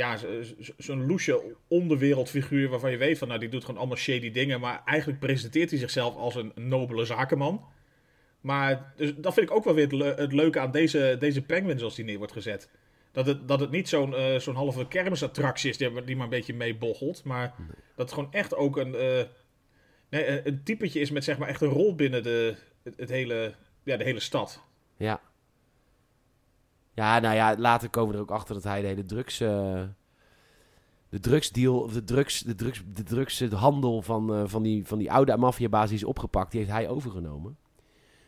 ja, zo- zo- zo'n loesje onderwereldfiguur waarvan je weet van, nou, die doet gewoon allemaal shady dingen. Maar eigenlijk presenteert hij zichzelf als een nobele zakenman. Maar dus, dat vind ik ook wel weer het, le- het leuke aan deze, deze penguin zoals die neer wordt gezet. Dat het, dat het niet zo'n eh, zo'n halve kermisattractie is die, die maar een beetje meeboggelt. Maar dat het gewoon echt ook een, eh, nee, een- een typetje is met zeg maar echt een rol binnen de, het, het hele, ja, de hele stad. Ja. Ja, nou ja, later komen we er ook achter dat hij de hele drugs... eh, de drugsdeal, of de, drugs, de, drugs, de drugshandel van, eh, van, die, van die oude maffiabaas die is opgepakt, die heeft hij overgenomen.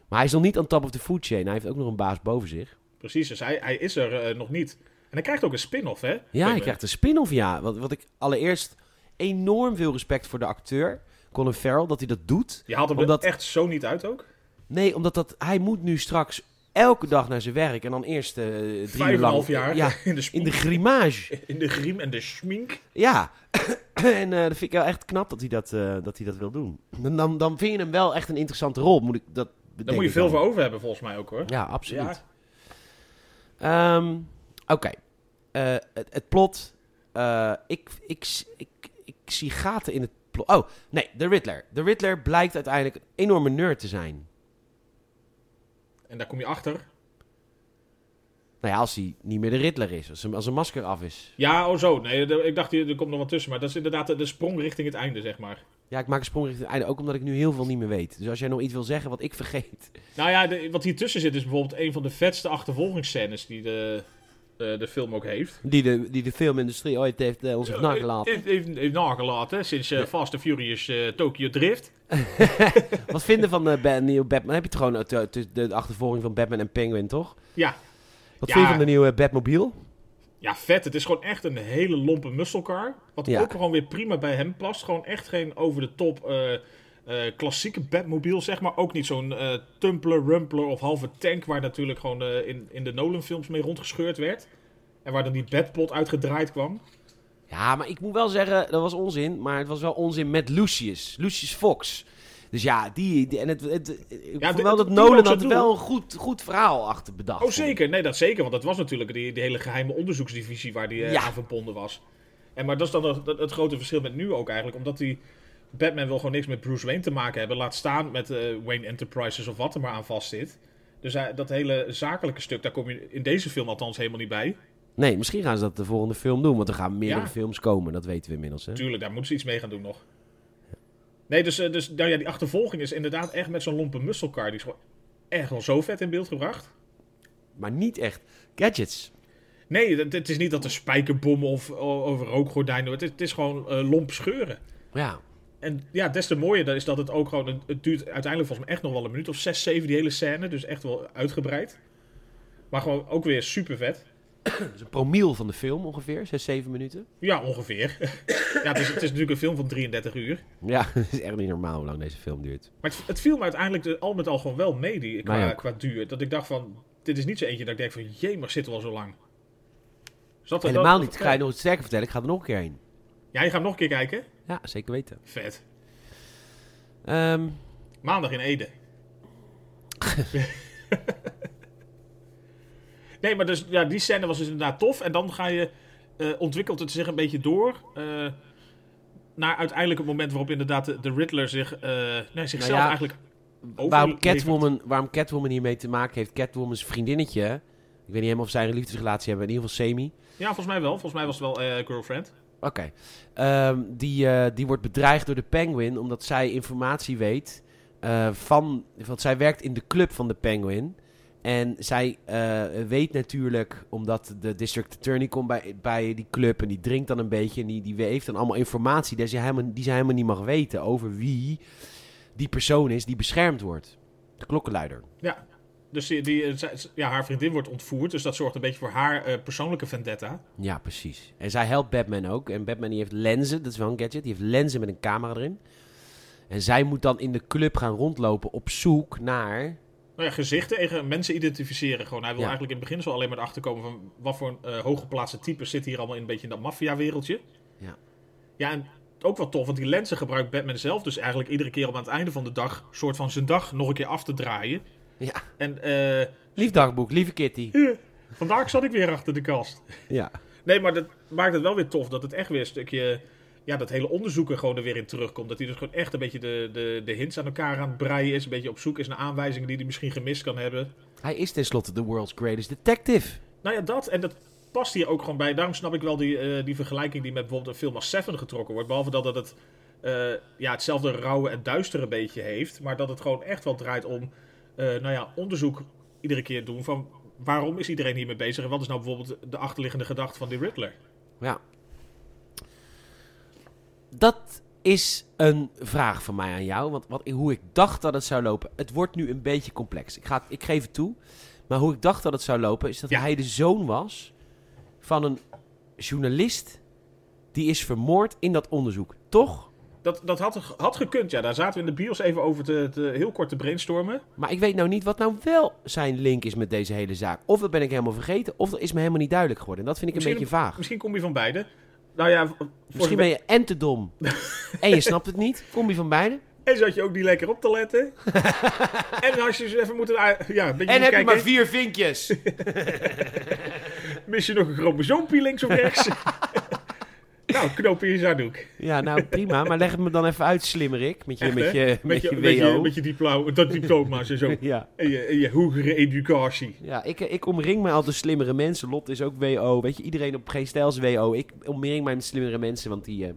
Maar hij is nog niet on top of the food chain. Hij heeft ook nog een baas boven zich. Precies, dus hij, hij is er eh, nog niet. En hij krijgt ook een spin-off, hè? Ja, hij krijgt een spin-off, ja. Wat, wat ik allereerst enorm veel respect voor de acteur, Colin Farrell, dat hij dat doet. Je haalt hem Omdat- er echt zo niet uit ook. Nee, omdat dat, hij moet nu straks elke dag naar zijn werk en dan eerst eh drie Vijf uur lang... half jaar Ja, in de in de grimage. In de griem en de schmink. Ja, en eh, dat vind ik wel echt knap dat hij dat, eh, dat, hij dat wil doen. Dan, dan, dan vind je hem wel echt een interessante rol. Moet ik, dat Daar moet je veel voor over hebben, volgens mij ook hoor. Ja, absoluut. Ja. Ehm, Oké, het, het plot. ik, ik, ik, ik zie gaten in het plot. Oh, nee, de Riddler. De Riddler blijkt uiteindelijk een enorme nerd te zijn. En daar kom je achter. Nou ja, als hij niet meer de Riddler is. Als, hem, als een masker af is. Ja, oh zo. Nee, de- ik dacht, er komt nog wat tussen. Maar dat is inderdaad de, de sprong richting het einde, zeg maar. Ja, ik maak een sprong richting het einde. Ook omdat ik nu heel veel niet meer weet. Dus als jij nog iets wil zeggen wat ik vergeet. Nou ja, de, wat hier tussen zit is bijvoorbeeld een van de vetste achtervolgingsscènes die de, de, de film ook heeft. Die de, die de filmindustrie ooit heeft eh, ons heeft nagelaten. Heeft, heeft, heeft nagelaten sinds eh, Fast and Furious eh, Tokyo Drift. Wat vinden van de nieuwe Batman? Heb je het gewoon eh, de, de achtervolging van Batman en Penguin, toch? Ja. Wat Ja. vind je van de nieuwe Batmobile? Ja, vet. Het is gewoon echt een hele lompe muscle car. Wat Ja. ook gewoon weer prima bij hem past. Gewoon echt geen over de top eh, klassieke Batmobile, zeg maar. Ook niet zo'n eh tumpler, rumpler of halve tank... waar natuurlijk gewoon eh, in, in de Nolan-films mee rondgescheurd werd. En waar dan die Batpot uitgedraaid kwam. Ja, maar ik moet wel zeggen, dat was onzin. Maar het was wel onzin met Lucius. Lucius Fox. Dus ja, die, die- en het, het, ik Ja, vond wel dat Nolan had doen. wel een goed, goed verhaal achter bedacht. Oh, zeker. Nee, dat zeker. Want dat was natuurlijk die, die hele geheime onderzoeksdivisie waar die Ja. aan verbonden was. En, maar dat is dan het, het grote verschil met nu ook eigenlijk. Omdat die Batman wil gewoon niks met Bruce Wayne te maken hebben. Laat staan met eh, Wayne Enterprises of wat er maar aan vast zit. Dus dat hele zakelijke stuk, daar kom je in deze film althans helemaal niet bij. Nee, misschien gaan ze dat de volgende film doen. Want er gaan meerdere Ja. films komen. Dat weten we inmiddels. Hè? Tuurlijk, daar moeten ze iets mee gaan doen nog. Nee, dus, eh, dus nou ja, die achtervolging is inderdaad echt met zo'n lompe muscle Die is gewoon echt wel zo vet in beeld gebracht. Maar niet echt gadgets. Nee, het, is niet dat er spijkerbommen of over rookgordijnen... Het is, het is gewoon eh, lomp scheuren. Ja. En ja, des te mooier is dat het ook gewoon... Het, duurt uiteindelijk volgens mij echt nog wel een minuut of zes, zeven, die hele scène. Dus echt wel uitgebreid. Maar gewoon ook weer super vet. Dat is een promiel van de film ongeveer. 6, 7 minuten. Ja, ongeveer. ja, het is, het is natuurlijk een film van 33 uur. Ja, het is echt niet normaal hoe lang deze film duurt. Maar het, het viel me uiteindelijk de- al met al gewoon wel mee, die, qua, ook. qua duur. Dat ik dacht van, dit is niet zo eentje dat ik denk van, jee, maar zit wel zo lang. Dus dat- Helemaal dat- niet. Ik ga je nog iets sterker vertellen. Ik ga er nog een keer heen. Ja, je gaat nog een keer kijken? Ja, zeker weten. Vet. Ehm, Maandag in Ede. nee, maar dus, ja, die scène was dus inderdaad tof. En dan ga je, eh, ontwikkelt het zich een beetje door. eh, naar uiteindelijk het moment waarop inderdaad de, de Riddler zich, eh, nee, zichzelf Nou ja, eigenlijk waarom. Catwoman, waarom Catwoman hiermee te maken heeft. Catwoman's vriendinnetje. Ik weet niet helemaal of zij een liefdesrelatie hebben. In ieder geval semi. Ja, volgens mij wel. Volgens mij was het wel eh, girlfriend. Oké. Ehm, die, eh, die wordt bedreigd door de Penguin omdat zij informatie weet eh, van... Want zij werkt in de club van de Penguin. En zij eh, weet natuurlijk, omdat de district attorney komt bij, bij die club... en die drinkt dan een beetje en die, die heeft dan allemaal informatie... Die zij, helemaal, die zij helemaal niet mag weten over wie die persoon is die beschermd wordt. De klokkenluider. Ja. Dus die, die, eh, ja, haar vriendin wordt ontvoerd. Dus dat zorgt een beetje voor haar eh, persoonlijke vendetta. Ja, precies. En zij helpt Batman ook. En Batman die heeft lenzen, dat is wel een gadget. Die heeft lenzen met een camera erin. En zij moet dan in de club gaan rondlopen op zoek naar... Nou ja, gezichten en mensen identificeren gewoon. Hij wil Ja. eigenlijk in het begin zo alleen maar erachter komen van wat voor eh hooggeplaatste types zitten hier allemaal in een beetje in dat maffia-wereldje. Ja. Ja, en ook wel tof, want die lenzen gebruikt Batman zelf dus eigenlijk iedere keer om aan het einde van de dag, soort van zijn dag, nog een keer af te draaien. Ja, En eh, lief dagboek, lieve Kitty. vandaag zat ik weer achter de kast. Ja. Nee, maar dat maakt het wel weer tof dat het echt weer een stukje. Ja, dat hele onderzoek er gewoon er weer in terugkomt. Dat hij dus gewoon echt een beetje de, de, de hints aan elkaar aan het breien is. Een beetje op zoek is naar aanwijzingen die hij misschien gemist kan hebben. Hij is tenslotte de world's greatest detective. Nou ja, dat. En dat past hier ook gewoon bij. Daarom snap ik wel die, eh, die vergelijking die met bijvoorbeeld een film als Seven getrokken wordt. Behalve dat het eh, ja, hetzelfde rauwe en duistere beetje heeft. Maar dat het gewoon echt wel draait om nou ja, onderzoek iedere keer doen van waarom is iedereen hiermee bezig. En wat is nou bijvoorbeeld de achterliggende gedachte van die Riddler. Ja. Dat is een vraag van mij aan jou. Want wat, hoe ik dacht dat het zou lopen. Het wordt nu een beetje complex. Ik, ga, ik geef het toe. Maar hoe ik dacht dat het zou lopen. Is dat Ja. hij de zoon was van een journalist. Die is vermoord in dat onderzoek. Toch? Dat, dat had, had gekund, ja. Daar zaten we in de bios even over te, te, heel kort te brainstormen. Maar ik weet nou niet wat nou wel zijn link is met deze hele zaak. Of dat ben ik helemaal vergeten. Of dat is me helemaal niet duidelijk geworden. En dat vind ik een Misschien- beetje vaag. Misschien kom je van beide. Nou ja, Misschien ben je en te dom. en je snapt het niet. Kom je van beide? En zat je ook niet lekker op te letten. en als je eens even moeten... Ja, een beetje En heb je maar vier vinkjes. Mis je nog een chromosoompje links of rechts? Nou, knoop je je zakdoek. Ja, nou prima. Maar leg het me dan even uit, slimmerik. Met je, Echt, met je, met je, met je, WO. met je diploma, dat diploma's en zo. Ja, En je, en je hogere educatie. ja ik, ik omring me altijd slimmere mensen. Lot is ook WO. Weet je, iedereen op geen stijl is WO. Ik omring mij met slimmere mensen, want die... eh,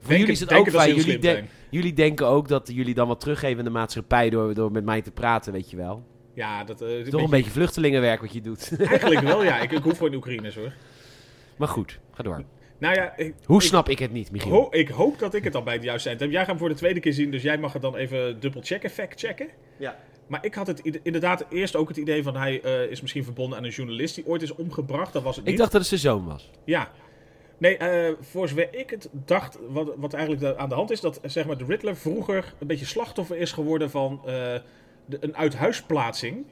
voor jullie is het ook fijn. Jullie, de- jullie denken ook dat jullie dan wat teruggeven aan de maatschappij door, door met mij te praten, weet je wel. Ja, dat eh, is Toch een beetje vluchtelingenwerk wat je doet. Eigenlijk wel, ja. Ik, ik hoef gewoon Oekraïners, hoor. maar goed, ga door. Nou ja, ik, Hoe snap ik het niet, Michiel? ho- ik hoop dat ik het al bij het juiste eind heb. Jij gaat hem voor de tweede keer zien, dus jij mag het dan even dubbel checken, fact checken. Ja. Maar ik had het inderdaad eerst ook het idee van hij eh, is misschien verbonden aan een journalist die ooit is omgebracht. Dat was het niet. Ik dacht dat het zijn zoon was. Ja. Nee, eh, voor zover ik het dacht, wat, wat eigenlijk aan de hand is, dat zeg maar, de Riddler vroeger een beetje slachtoffer is geworden van eh, de, een uithuisplaatsing.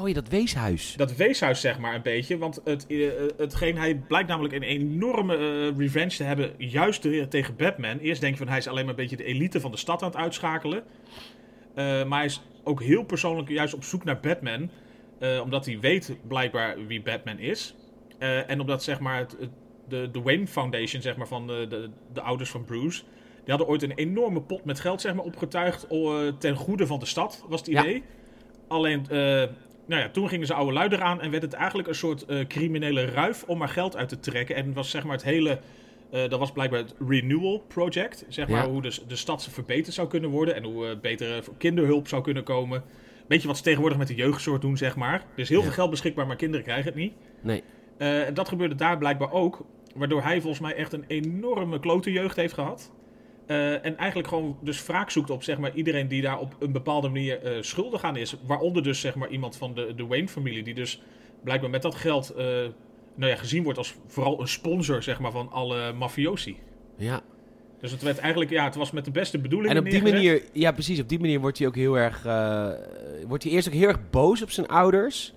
Oh, ja, dat weeshuis. Dat weeshuis, zeg maar, een beetje. Want het, eh, hetgeen, hij blijkt namelijk een enorme eh, revenge te hebben, juist te- tegen Batman. Eerst denk je van hij is alleen maar een beetje de elite van de stad aan het uitschakelen. Eh, maar hij is ook heel persoonlijk juist op zoek naar Batman. omdat hij weet blijkbaar wie Batman is. En omdat zeg maar het, het- de, de Wayne Foundation zeg maar, van de, de, de ouders van Bruce. Die hadden ooit een enorme pot met geld zeg maar, opgetuigd ten goede van de stad, was het Ja. idee. Alleen, nou ja, toen gingen ze oude luider aan en werd het eigenlijk een soort eh, criminele ruif om maar geld uit te trekken. En was zeg maar het hele, eh, dat was blijkbaar het Renewal Project. Zeg maar Ja. hoe de, de stad verbeterd zou kunnen worden en hoe eh betere kinderhulp zou kunnen komen. Beetje wat ze tegenwoordig met de jeugdzorg doen, zeg maar. Er is heel Ja. veel geld beschikbaar, maar kinderen krijgen het niet. Nee. En dat gebeurde daar blijkbaar ook. Waardoor hij volgens mij echt een enorme klote jeugd heeft gehad. Eh, en eigenlijk gewoon dus wraak zoekt op zeg maar, iedereen die daar op een bepaalde manier eh, schuldig aan is. Waaronder dus zeg maar, iemand van de, de Wayne-familie. Die dus blijkbaar met dat geld eh, nou ja, gezien wordt als vooral een sponsor zeg maar, van alle mafiosi. Ja. Dus het werd eigenlijk, ja, het was met de beste bedoelingen En op die neergezet. manier, ja precies, op die manier wordt hij ook heel erg, wordt hij eerst ook heel erg boos op zijn ouders.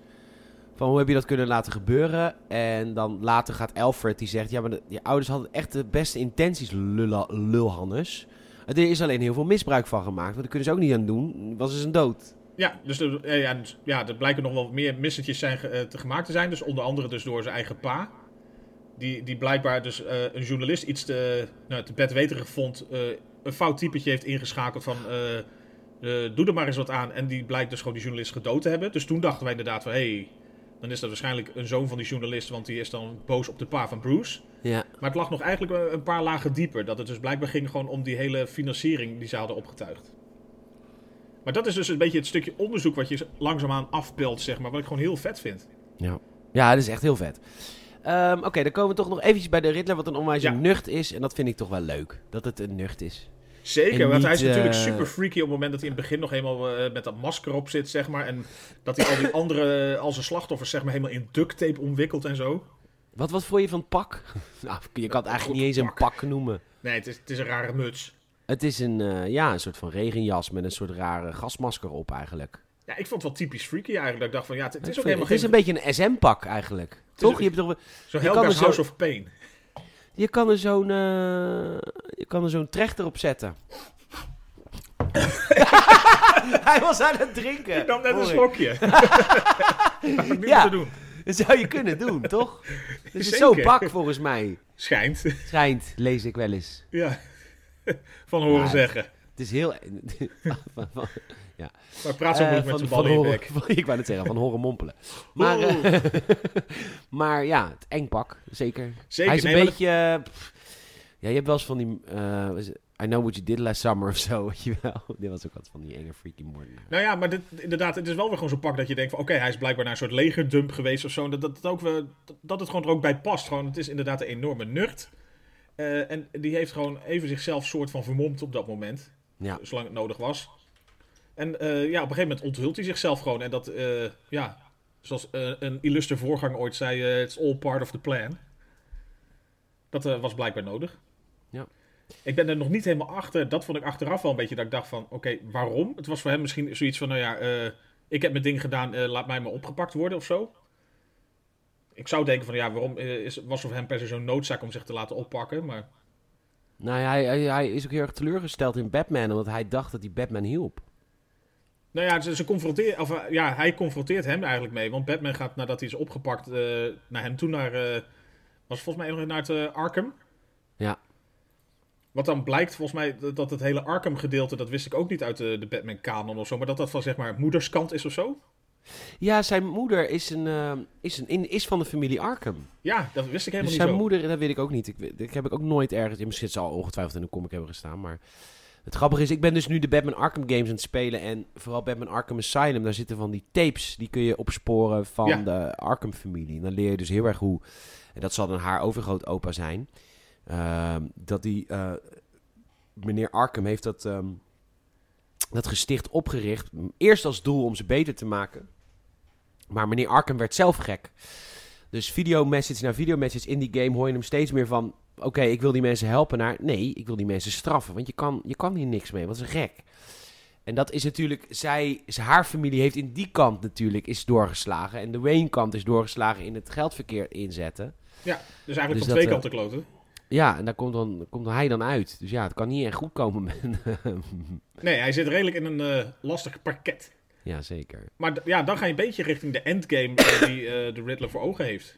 Van hoe heb je dat kunnen laten gebeuren? En dan later gaat Alfred die zegt, ja maar je ouders hadden echt de beste intenties, lulla- lulhannes. Er is alleen heel veel misbruik van gemaakt, want daar kunnen ze ook niet aan doen. Was dus een dood. Ja, dus, ja, dus ja, er blijken nog wel meer missetjes zijn, eh, te gemaakt te zijn. Dus onder andere dus door zijn eigen pa. Die, die blijkbaar dus eh, een journalist iets te, nou, te vond. eh, een fout typetje heeft ingeschakeld van... doe er maar eens wat aan. En die blijkt dus gewoon die journalist gedood te hebben. Dus toen dachten wij inderdaad van... Hey, dan is dat waarschijnlijk een zoon van die journalist. Want die is dan boos op de pa van Bruce. Ja, Maar het lag nog eigenlijk een- paar lagen dieper. Dat het dus blijkbaar ging gewoon om die hele financiering die ze hadden opgetuigd. Maar dat is dus een beetje het stukje onderzoek wat je langzaamaan afpelt, zeg maar. Wat ik gewoon heel vet vind. ja. ja dat is echt heel vet. Ehm, Oké, dan komen we toch nog eventjes bij de Riddler, wat een onwijs Ja. nucht is. En dat vind ik toch wel leuk, dat het een nucht is. Zeker, want hij is natuurlijk eh, super freaky op het moment dat hij in het begin nog helemaal eh, met dat masker op zit, zeg maar. En dat hij al die andere, eh, al zijn slachtoffers, zeg maar, helemaal in duct tape omwikkelt en zo. Wat, wat vond je van het pak? nou, je kan het eigenlijk niet eens een pak noemen. Nee, het is, het is een rare muts. Het is een, eh, ja, een soort van regenjas met een soort rare gasmasker op eigenlijk. Ja, ik vond het wel typisch freaky eigenlijk. Dat ik dacht van, ja, het, het is ook helemaal het is een beetje een SM-pak eigenlijk. Toch? een- Je, hebt toch, Zo Helga's er zo- House of Pain. Je kan er zo'n eh, je kan er zo'n trechter op zetten. Hij was aan het drinken. Ik nam net een slokje. Nu Ja. doen. Dat zou je kunnen doen, toch? Het is zo'n pak volgens mij. Schijnt. Schijnt, lees ik wel eens. ja. Van horen Ja, zeggen. Het is heel... van, Maar praat zo eh, moeilijk met zijn ballen in je horen, Ik wou het zeggen, van horen mompelen. Maar, eh, maar ja, het eng pak, zeker. Zeker, Hij is een nee, beetje... eh, pff, ja, je hebt wel eens van die... I know what you did last summer of zo, weet je wel. Dit was ook wat van die enge freaky moordenaar. Nou ja, maar dit, inderdaad, het is wel weer gewoon zo'n pak dat je denkt van... Oké, hij is blijkbaar naar een soort legerdump geweest of zo. Dat, dat, het ook dat, het gewoon er ook bij past. Gewoon, het is inderdaad een enorme. Eh, en die heeft gewoon even zichzelf soort van vermomd op dat moment. Ja. Zolang het nodig was. En eh, ja, op een gegeven moment onthult hij zichzelf gewoon. En dat, eh, ja, zoals eh, een illustre voorganger ooit zei... It's all part of the plan. Dat was blijkbaar nodig. Ja. Ik ben er nog niet helemaal achter. Dat vond ik achteraf wel een beetje dat ik dacht van... Oké, waarom? Het was voor hem misschien zoiets van... Nou ja, ik heb mijn ding gedaan. laat mij maar opgepakt worden of zo. Ik zou denken van... Ja, waarom is, was voor hem per se zo'n noodzaak om zich te laten oppakken? Maar Nou ja, hij, hij, hij is ook heel erg teleurgesteld in Batman, omdat hij dacht dat hij Batman hielp. Nou ja, ze, ze confronteer, of, eh, ja, hij confronteert hem eigenlijk mee. Want Batman gaat nadat hij is opgepakt eh, naar hem toe naar... eh, was volgens mij nog naar het Arkham. Ja. Wat dan blijkt volgens mij dat- het hele Arkham gedeelte... Dat wist ik ook niet uit de, de Batman kanon of zo. Maar dat dat van zeg maar moederskant is of zo. Ja, zijn moeder is, een, is, een, in, is van de familie Arkham. Ja, dat wist ik helemaal Dus niet zijn zo. moeder, dat weet ik ook niet. Ik, heb ik ook nooit ergens... Misschien zal ongetwijfeld in de comic hebben gestaan, maar... Het grappige is, ik ben dus nu de Batman Arkham games aan het spelen. En vooral Batman Arkham Asylum, daar zitten van die tapes. Die kun je opsporen van Ja. de Arkham-familie. En dan leer je dus heel erg hoe... En dat zal dan haar overgrootopa zijn. ehm, dat die... eh, meneer Arkham heeft dat, ehm, dat gesticht opgericht. Eerst als doel om ze beter te maken. Maar meneer Arkham werd zelf gek. Dus videomessage na videomessage in die game hoor je hem steeds meer van... oké, ik wil die mensen helpen naar... Nee, ik wil die mensen straffen. Want je kan, je kan hier niks mee, want dat is gek. En dat is natuurlijk... Zij, haar familie heeft in die kant natuurlijk is doorgeslagen. En de Wayne-kant is doorgeslagen in het geldverkeer inzetten. Ja, dus eigenlijk Dus van twee eh, kanten kloten. Ja, en daar komt dan, komt hij dan uit. Dus ja, het kan niet echt goed komen met... Nee, hij zit redelijk in een eh, lastig parket. ja, zeker. Maar ja, dan ga je een beetje richting de endgame eh, die de Riddler voor ogen heeft.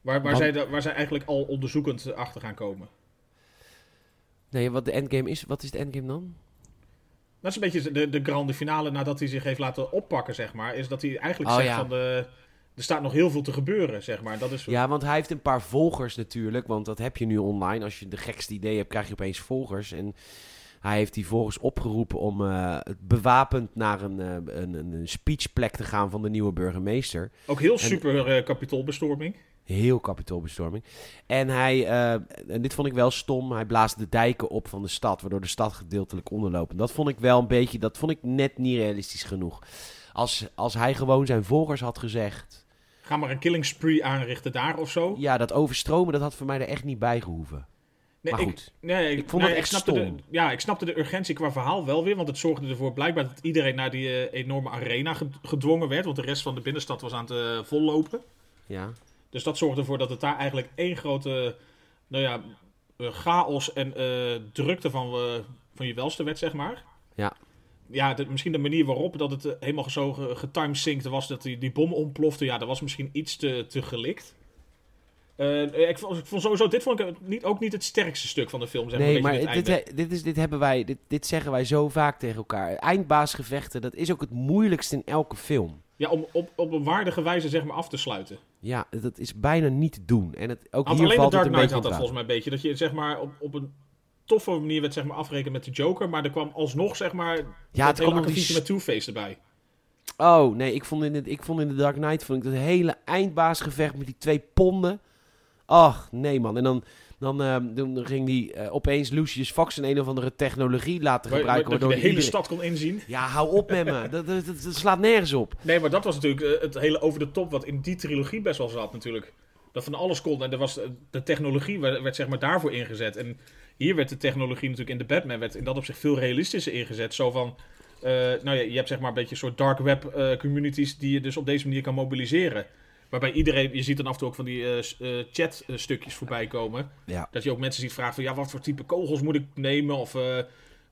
Waar, waar, zij, waar zij eigenlijk al onderzoekend achter gaan komen. Nee, wat de endgame is... Wat is de endgame dan? Dat is een beetje de, de grande finale nadat hij zich heeft laten oppakken, zeg maar. Is dat hij eigenlijk Oh, zegt ja. van... De, er staat nog heel veel te gebeuren, zeg maar. Dat is, Ja, want hij heeft een paar volgers natuurlijk. Want dat heb je nu online. Als je de gekste idee hebt, krijg je opeens volgers. En hij heeft die volgers opgeroepen om het bewapend naar een, eh, een, een, speechplek te gaan van de nieuwe burgemeester. Ook heel super eh kapitoolbestorming. Heel kapitoolbestorming. En hij, eh, en dit vond ik wel stom, hij blaast de dijken op van de stad, waardoor de stad gedeeltelijk onderloopt. Dat vond ik wel een beetje, dat vond ik net niet realistisch genoeg. Als, als hij gewoon zijn volgers had gezegd, Ga maar een killing spree aanrichten daar of zo. ja, dat overstromen, dat had voor mij er echt niet bij gehoeven. Nee, maar ik- goed. Nee, Ik vond nee, dat echt snapte stom. De, ja, ik snapte de urgentie qua verhaal wel weer. Want het zorgde ervoor blijkbaar dat iedereen naar die eh, enorme arena ge- gedwongen werd. Want de rest van de binnenstad was aan het eh, vollopen. Ja. Dus dat zorgde ervoor dat het daar eigenlijk één grote nou ja, eh, chaos en eh, drukte van, eh, van je welste werd, zeg maar. Ja. Ja, de- misschien de manier waarop dat het helemaal zo ge- getimesynct was dat die, die bom ontplofte. Ja, dat was misschien iets te, te gelikt. Ik, vond, ik vond sowieso, dit vond ik niet, ook niet het sterkste stuk van de film. Zeg Nee, maar dit, dit, is, dit, hebben wij, dit, dit zeggen wij zo vaak tegen elkaar. Eindbaasgevechten, dat is ook het moeilijkste in elke film. Ja, om op, op een waardige wijze zeg maar af te sluiten. Ja, dat is bijna niet te doen. En het, ook Had hier alleen de valt het Dark een Knight beetje had dat volgens mij een beetje. Dat je zeg maar op, op een toffe manier werd zeg maar afrekenen met de Joker. Maar er kwam alsnog zeg maar Ja, het hele die met Two-Face erbij. Oh, nee, ik vond in, het, ik vond in The Dark Knight vond ik dat hele eindbaasgevecht met die twee ponden. Ach, nee man. En dan, dan, dan ging die eh, opeens Lucius Fox een een of andere technologie laten gebruiken. dat je waardoor de hele iedereen- stad kon inzien. Ja, hou op met me. Dat, dat, dat, dat slaat nergens op. Nee, maar dat was natuurlijk eh, het hele over de top wat in die trilogie best wel zat natuurlijk. Dat van alles kon. En er was, de technologie werd, werd zeg maar daarvoor ingezet. En hier werd de technologie natuurlijk in de Batman werd in dat opzicht veel realistischer ingezet. Zo van, nou ja, je hebt zeg maar een beetje een soort dark web communities die je dus op deze manier kan mobiliseren. Waarbij iedereen, je ziet dan af en toe ook van die eh, eh, chat eh, stukjes voorbij komen. Ja. Dat je ook mensen ziet vragen van, ja, wat voor type kogels moet ik nemen? Of eh,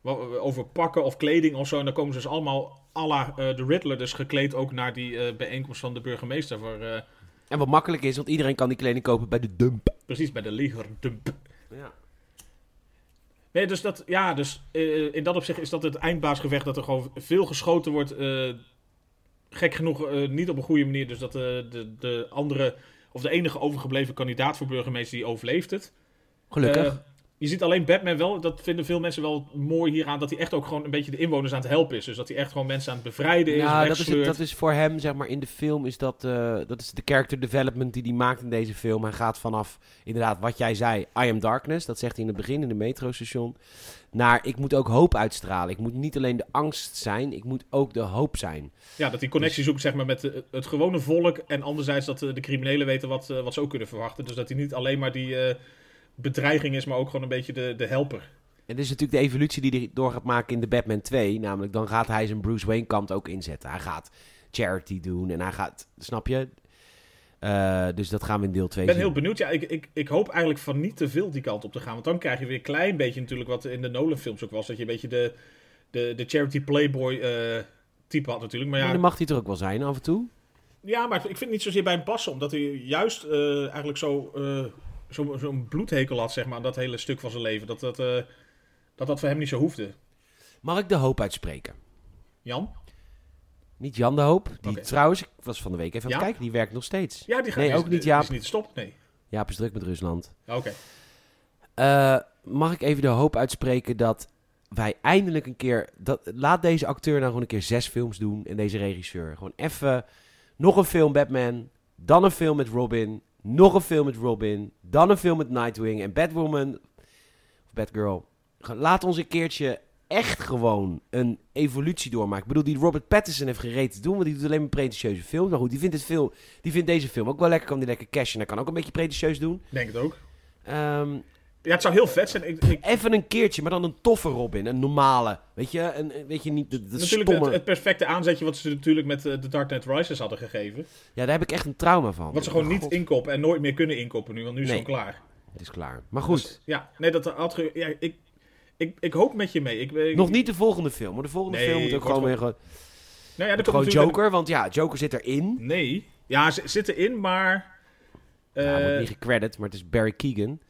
wat- over pakken of kleding of zo. En dan komen ze dus allemaal à la eh, de Riddler, dus gekleed ook naar die eh, bijeenkomst van de burgemeester. Voor, eh, En wat makkelijk is, want iedereen kan die kleding kopen bij de dump. precies bij de legerdump. Ja. Nee, dus dat, ja, dus eh, in dat opzicht is dat het eindbaasgevecht dat er gewoon veel geschoten wordt. eh, gek genoeg eh, niet op een goede manier. Dus dat eh, de, de andere, of de enige overgebleven kandidaat voor burgemeester, die overleeft het. Gelukkig. Eh, je ziet alleen Batman wel, dat vinden veel mensen wel mooi hieraan, dat hij echt ook gewoon een beetje de inwoners aan het helpen is. Dus dat hij echt gewoon mensen aan het bevrijden is, ja, dat is, het, dat is voor hem, zeg maar, in de film is dat, dat is de character development die hij maakt in deze film. Hij gaat vanaf, inderdaad, wat jij zei, I am darkness, dat zegt hij in het begin in de metrostation, naar ik moet ook hoop uitstralen. Ik moet niet alleen de angst zijn, ik moet ook de hoop zijn. Ja, dat hij connectie zoekt zeg maar, met eh, het gewone volk. En anderzijds dat eh, de criminelen weten wat, eh, wat ze ook kunnen verwachten. Dus dat hij niet alleen maar die bedreiging is, maar ook gewoon een beetje de, de helper. En dit is natuurlijk de evolutie die hij door gaat maken in de Batman 2. Namelijk, dan gaat hij zijn Bruce Wayne kant ook inzetten. Hij gaat charity doen en hij gaat, snap je? Eh, dus dat gaan we in deel 2 Ik ben zien. heel benieuwd. Ja, ik, ik, ik hoop eigenlijk van niet te veel die kant op te gaan. Want dan krijg je weer een klein beetje natuurlijk wat in de Nolan-films ook was. Dat je een beetje de, de, de charity playboy eh, type had natuurlijk. Maar Maar ja, dan mag hij er ook wel zijn af en toe. ja, maar ik vind het niet zozeer bij hem passen. Omdat hij juist eh, eigenlijk zo, eh, zo, zo'n bloedhekel had, zeg maar, aan dat hele stuk van zijn leven. Dat dat, dat dat voor hem niet zo hoefde. Mag ik de hoop uitspreken? Jan? Niet Jan de Hoop. Die trouwens, ik was van de week even aan het kijken, die werkt nog steeds. Ja, die gaat Nee, is- ook niet, Jaap. is niet stoppen, nee. Jaap is druk met Rusland. Oké. Eh, mag ik even de hoop uitspreken dat wij eindelijk een keer... Dat, laat deze acteur nou gewoon een keer zes films doen en deze regisseur. Gewoon even nog een film Batman, dan een film met Robin, nog een film met Robin, dan een film met Nightwing en Batwoman of Batgirl. Laat ons een keertje echt gewoon een evolutie doormaken. Ik bedoel, die Robert Pattinson heeft gereden te doen, want die doet alleen maar pretentieuze films. Maar goed, die vindt, het veel, die vindt deze film ook wel lekker, kan die lekker cashen. En hij kan ook een beetje pretentieus doen. Denk het ook. Ehm, Ja, het zou heel vet zijn. Ik, ik, even een keertje, maar dan een toffe Robin. Een normale. Weet je, een, weet je niet de, de natuurlijk stomme... het, het perfecte aanzetje wat ze natuurlijk met eh, de Dark Knight Rises hadden gegeven. Ja, daar heb ik echt een trauma van. Wat ze gewoon niet God, inkopen en nooit meer kunnen inkopen nu, want nu is Nee. het klaar. Het is klaar. Maar goed, Dus, ja, nee, dat had ja, ik, ik, ik hoop met je mee. Ik, ik- nog niet de volgende film. Maar de volgende Nee, film moet ook gewoon weer gewoon, Nou ja, er gewoon Joker. Want ja, Joker zit erin. nee. Ja, ze zit erin, maar... Ja, hij wordt eh, niet gecredit, maar het is Barry Keegan.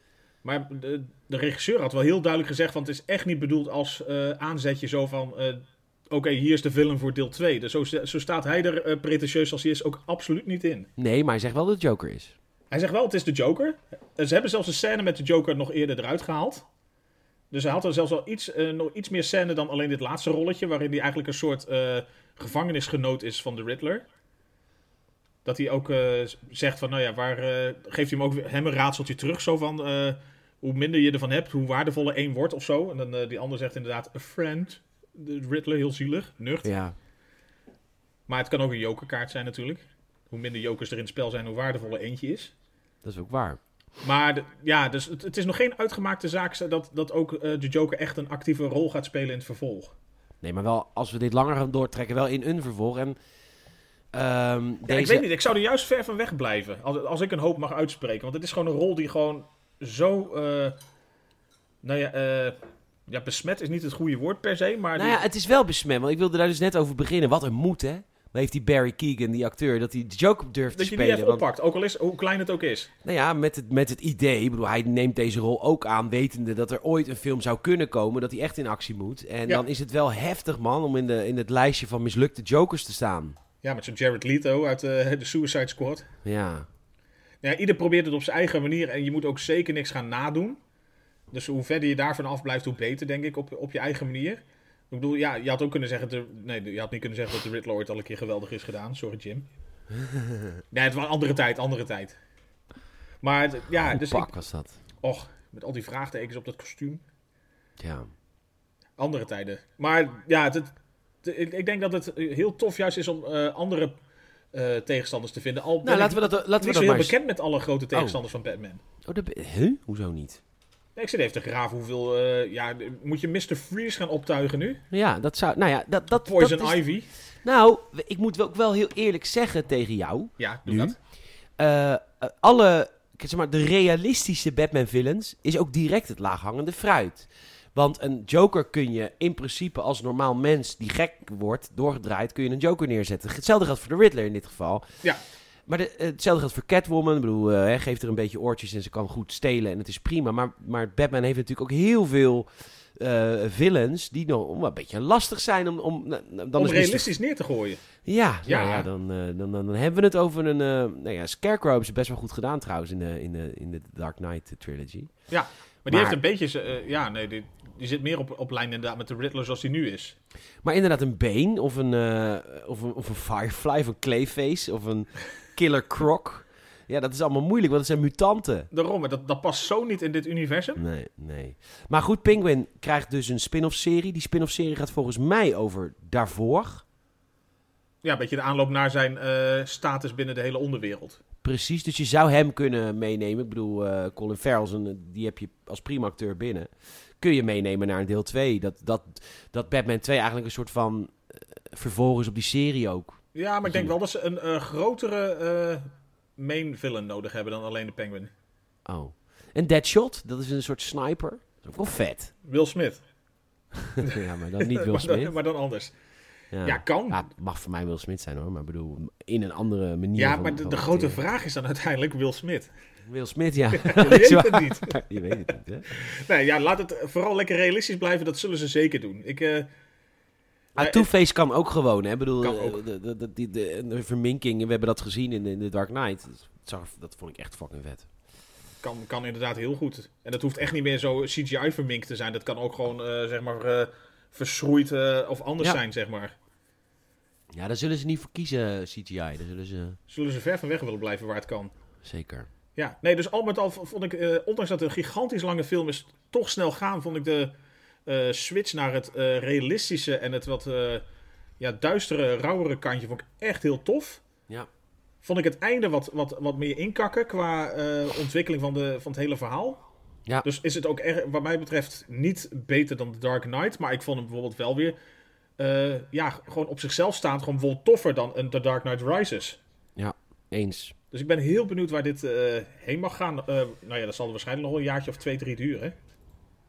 Maar de, de regisseur had wel heel duidelijk gezegd: van het is echt niet bedoeld als eh, aanzetje zo van. eh, Oké, hier is de film voor deel 2. Dus zo, zo staat hij er eh, pretentieus als hij is ook absoluut niet in. Nee, maar hij zegt wel dat het Joker is. Hij zegt wel: het is de Joker. Ze hebben zelfs een scène met de Joker nog eerder eruit gehaald. Dus hij had er zelfs al iets, eh, nog iets meer scène dan alleen dit laatste rolletje. Waarin hij eigenlijk een soort eh, gevangenisgenoot is van de Riddler. Dat hij ook eh, zegt van, nou ja, waar geeft hij hem ook hem een raadseltje terug. Zo van, hoe minder je ervan hebt, hoe waardevoller één wordt of zo. En dan die ander zegt inderdaad, a friend. De Riddler, heel zielig, nucht. Ja. Maar het kan ook een jokerkaart zijn natuurlijk. Hoe minder jokers er in het spel zijn, hoe waardevoller eentje is. Dat is ook waar. Maar de- ja, dus het, het is nog geen uitgemaakte zaak dat, dat ook eh, de Joker echt een actieve rol gaat spelen in het vervolg. Nee, maar wel als we dit langer gaan doortrekken, wel in een vervolg. En ehm, Ja, deze... Ik weet niet, ik zou er juist ver van weg blijven. Als, als ik een hoop mag uitspreken. Want het is gewoon een rol die gewoon zo. eh, nou ja, eh, ja, besmet is niet het goede woord per se. Maar Nou die- ja, het is wel besmet, want ik wilde daar dus net over beginnen. Wat een moed, hè? Heeft die Barry Keegan, die acteur, dat hij de Joker durft dat te je die spelen. even want, oppakt, ook al is hoe klein het ook is. nou ja, met het, met het idee, ik bedoel, hij neemt deze rol ook aan, wetende dat er ooit een film zou kunnen komen, dat hij echt in actie moet. En Ja. dan is het wel heftig, man, om in, de, in het lijstje van mislukte Jokers te staan. Ja, met zo'n Jared Leto uit eh, de Suicide Squad. Ja, Ja, ieder probeert het op zijn eigen manier. En je moet ook zeker niks gaan nadoen. Dus hoe verder je daarvan afblijft, hoe beter, denk ik, op, op je eigen manier. Ik bedoel, ja, je had ook kunnen zeggen... De, nee, je had niet kunnen zeggen dat de Riddler ooit al een keer geweldig is gedaan. Sorry, Jim. nee, het was een andere tijd, andere tijd. Maar het- ja, Goed dus pak ik, was dat. och, met al die vraagtekens op dat kostuum. Ja. Andere tijden. Maar ja, het, het- ik, ik denk dat het heel tof juist is om eh, andere eh, tegenstanders te vinden. Al Nou, laten we dat, laten we dat zo heel maar bekend met alle grote tegenstanders van Batman. Oh, dat, be- huh? Hoezo niet? Ik zit even te graven hoeveel... eh, ja, moet je Mr. Freeze gaan optuigen nu? Ja, dat zou... Nou ja, dat... dat Poison dat is, Ivy? Nou, ik moet wel, ook wel heel eerlijk zeggen tegen jou... Ja, doe Nu? dat. eh, alle, zeg maar, de realistische Batman-villains is ook direct het laaghangende fruit. Want een Joker kun je in principe als normaal mens die gek wordt, doorgedraaid, kun je een Joker neerzetten. Hetzelfde geldt voor de Riddler in dit geval. Ja. Maar de, hetzelfde geldt voor Catwoman. Ik bedoel, eh, hè, geeft er een beetje oortjes en ze kan goed stelen en het is prima. Maar, maar Batman heeft natuurlijk ook heel veel eh, villains die nog een beetje lastig zijn om... om nou, nou, dan Om realistisch neer te gooien. Ja, Ja. Nou ja dan, eh, dan, dan, dan hebben we het over een... eh nou ja, Scarecrow hebben ze best wel goed gedaan trouwens in de, in de, in de Dark Knight trilogy. Maar die Maar- heeft een beetje... eh, ja, nee, die, die zit meer op, op lijn inderdaad met de Riddler zoals die nu is. Maar inderdaad een Bane of een, eh, of een, of een Firefly of een Clayface of een Killer Croc. Ja, dat is allemaal moeilijk, want het zijn mutanten. Daarom, dat, dat past zo niet in dit universum. Nee, nee. Maar goed, Penguin krijgt dus een spin-off serie. Die spin-off serie gaat volgens mij over daarvoor. Ja, een beetje de aanloop naar zijn eh, status binnen de hele onderwereld. Precies, dus je zou hem kunnen meenemen. Ik bedoel, eh, Colin Farrell, die heb je als prima acteur binnen. Kun je meenemen naar een deel 2. Dat, dat, dat Batman 2 eigenlijk een soort van eh, vervolg is op die serie ook. Ja, maar ik denk wel dat ze een eh, grotere eh, main villain nodig hebben dan alleen de Penguin. Oh. En Deadshot, dat is een soort sniper. Dat is ook wel vet. Will Smith. ja, maar dan niet Will maar, dan, Smith. maar dan anders. Ja. Ja, kan. Ja, het mag voor mij Will Smith zijn hoor, maar ik bedoel, in een andere manier. Ja, van- maar de, grote vraag is dan uiteindelijk Will Smith. Will Smith, ja. Je weet het niet. Je weet het niet, hè? Nee, ja, laat het vooral lekker realistisch blijven. Dat zullen ze zeker doen. Ik, eh, Ah, Two-Face kan ook gewoon, hè? Ik bedoel, eh. De, de, de, de, verminking, we hebben dat gezien in, de- in The Dark Knight. Dat, zag, dat vond ik echt fucking vet. kan, kan inderdaad heel goed. En dat hoeft echt niet meer zo CGI-verminkt te zijn. Dat kan ook gewoon, eh, zeg maar, eh, verschroeid of anders Ja. zijn, zeg maar. Ja, daar zullen ze niet voor kiezen, CGI. Daar zullen ze... Zullen ze ver van weg willen blijven waar het kan. Zeker. Ja, nee, dus al met al vond ik, eh, ondanks dat het een gigantisch lange film is, toch snel gaan, vond ik de eh, switch naar het eh, realistische en het wat ja, duistere, rauwere kantje vond ik echt heel tof. Ja. Vond ik het einde wat, wat, wat meer inkakken qua ontwikkeling van, de, van het hele verhaal. Ja. Dus is het ook, erg, wat mij betreft, niet beter dan The Dark Knight. Maar ik vond hem bijvoorbeeld wel weer, ja, gewoon op zichzelf staand, gewoon bijvoorbeeld toffer dan een The Dark Knight Rises. Eens. Dus ik ben heel benieuwd waar dit eh, heen mag gaan. Eh, nou ja, dat zal waarschijnlijk nog wel een jaartje of twee, drie duren.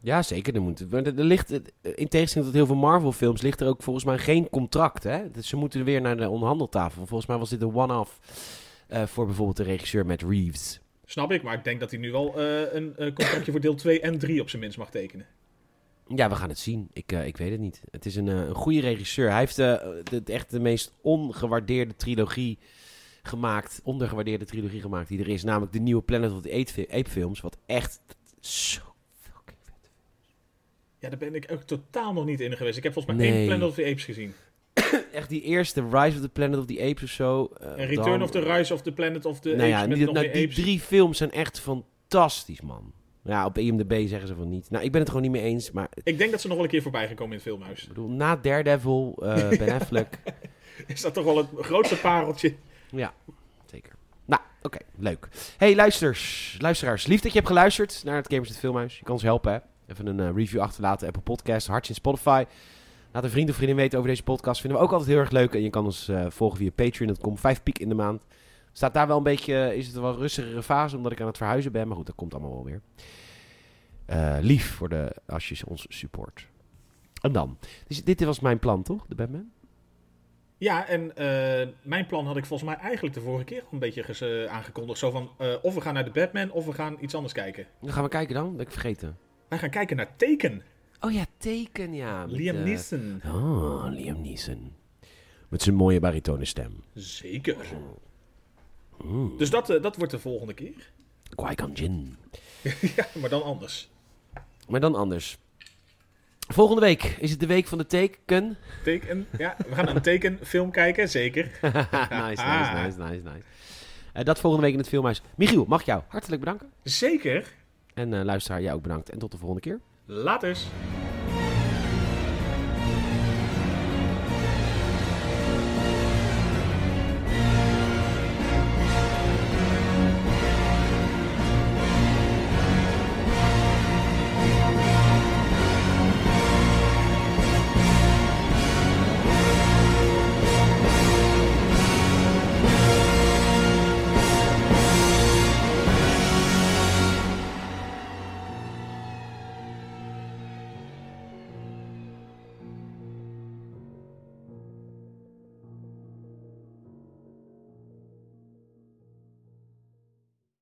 Ja, zeker. Er, moet, er, er ligt, in tegenstelling tot heel veel Marvel-films, ligt er ook volgens mij geen contract. Hè? Dus ze moeten weer naar de onderhandeltafel. Volgens mij was dit een one-off eh, voor bijvoorbeeld de regisseur Matt Reeves. Snap ik, maar ik denk dat hij nu wel een contractje voor deel 2 en 3 op zijn minst mag tekenen. Ja, we gaan het zien. Ik, ik weet het niet. Het is een, een goede regisseur. Hij heeft de, de- echt de meest ongewaardeerde trilogie gemaakt. Ondergewaardeerde trilogie gemaakt die er is. Namelijk de nieuwe Planet of the Ape films. Wat echt zo fucking vet Ja, daar ben ik ook totaal nog niet in geweest. Ik heb volgens mij Nee. één Planet of the Apes gezien. Echt die eerste Rise of the Planet of the Apes of zo. eh, En Return dan- of the Rise of the Planet of the nou Apes ja, met die, nog nou, die apes. drie films zijn echt fantastisch, man. Ja, op IMDb zeggen ze van niet. Nou, ik ben het gewoon niet mee eens. Maar Ik denk dat ze nog wel een keer voorbij gekomen in het filmhuis. ik bedoel, na Daredevil, eh Ben Affleck... Is dat toch wel het grootste pareltje? Ja, zeker. Nou, oké, leuk. Hey, luisters, luisteraars. Lief dat je hebt geluisterd naar het Gamers het Filmhuis. Je kan ons helpen, hè. Even een eh, review achterlaten, Apple Podcast, hartje in Spotify. Laat een vriend of vriendin weten over deze podcast. Vinden we ook altijd heel erg leuk. En je kan ons eh, volgen via Patreon. Dat komt vijf piek in de maand. Staat daar wel een beetje, eh, is het een wel rustigere fase, omdat ik aan het verhuizen ben. Maar goed, dat komt allemaal wel weer. Lief voor de, als je ons support. En dan. Dus dit was mijn plan, toch? De Batman? Ja, en eh, mijn plan had ik volgens mij eigenlijk de vorige keer al een beetje aangekondigd. Zo van, eh, of we gaan naar de Batman, of we gaan iets anders kijken. Dan gaan we kijken dan. Dat ben ik vergeten. Wij gaan kijken naar Taken. Oh ja, teken, ja. met, Liam eh, Neeson. Oh, Liam Neeson. Met zijn mooie baritonenstem. Zeker. Mm. Dus dat, dat wordt de volgende keer. Qui-Gon Jinn. ja, maar dan anders. Maar dan anders. Volgende week is het de week van de teken. Teken. Ja, we gaan een tekenfilm kijken, zeker. nice, nice, nice, nice, nice. Eh, dat volgende week in het filmhuis. Michiel, mag ik jou hartelijk bedanken. Zeker. En eh, luisteraar, jij ook bedankt. En tot de volgende keer. Laters.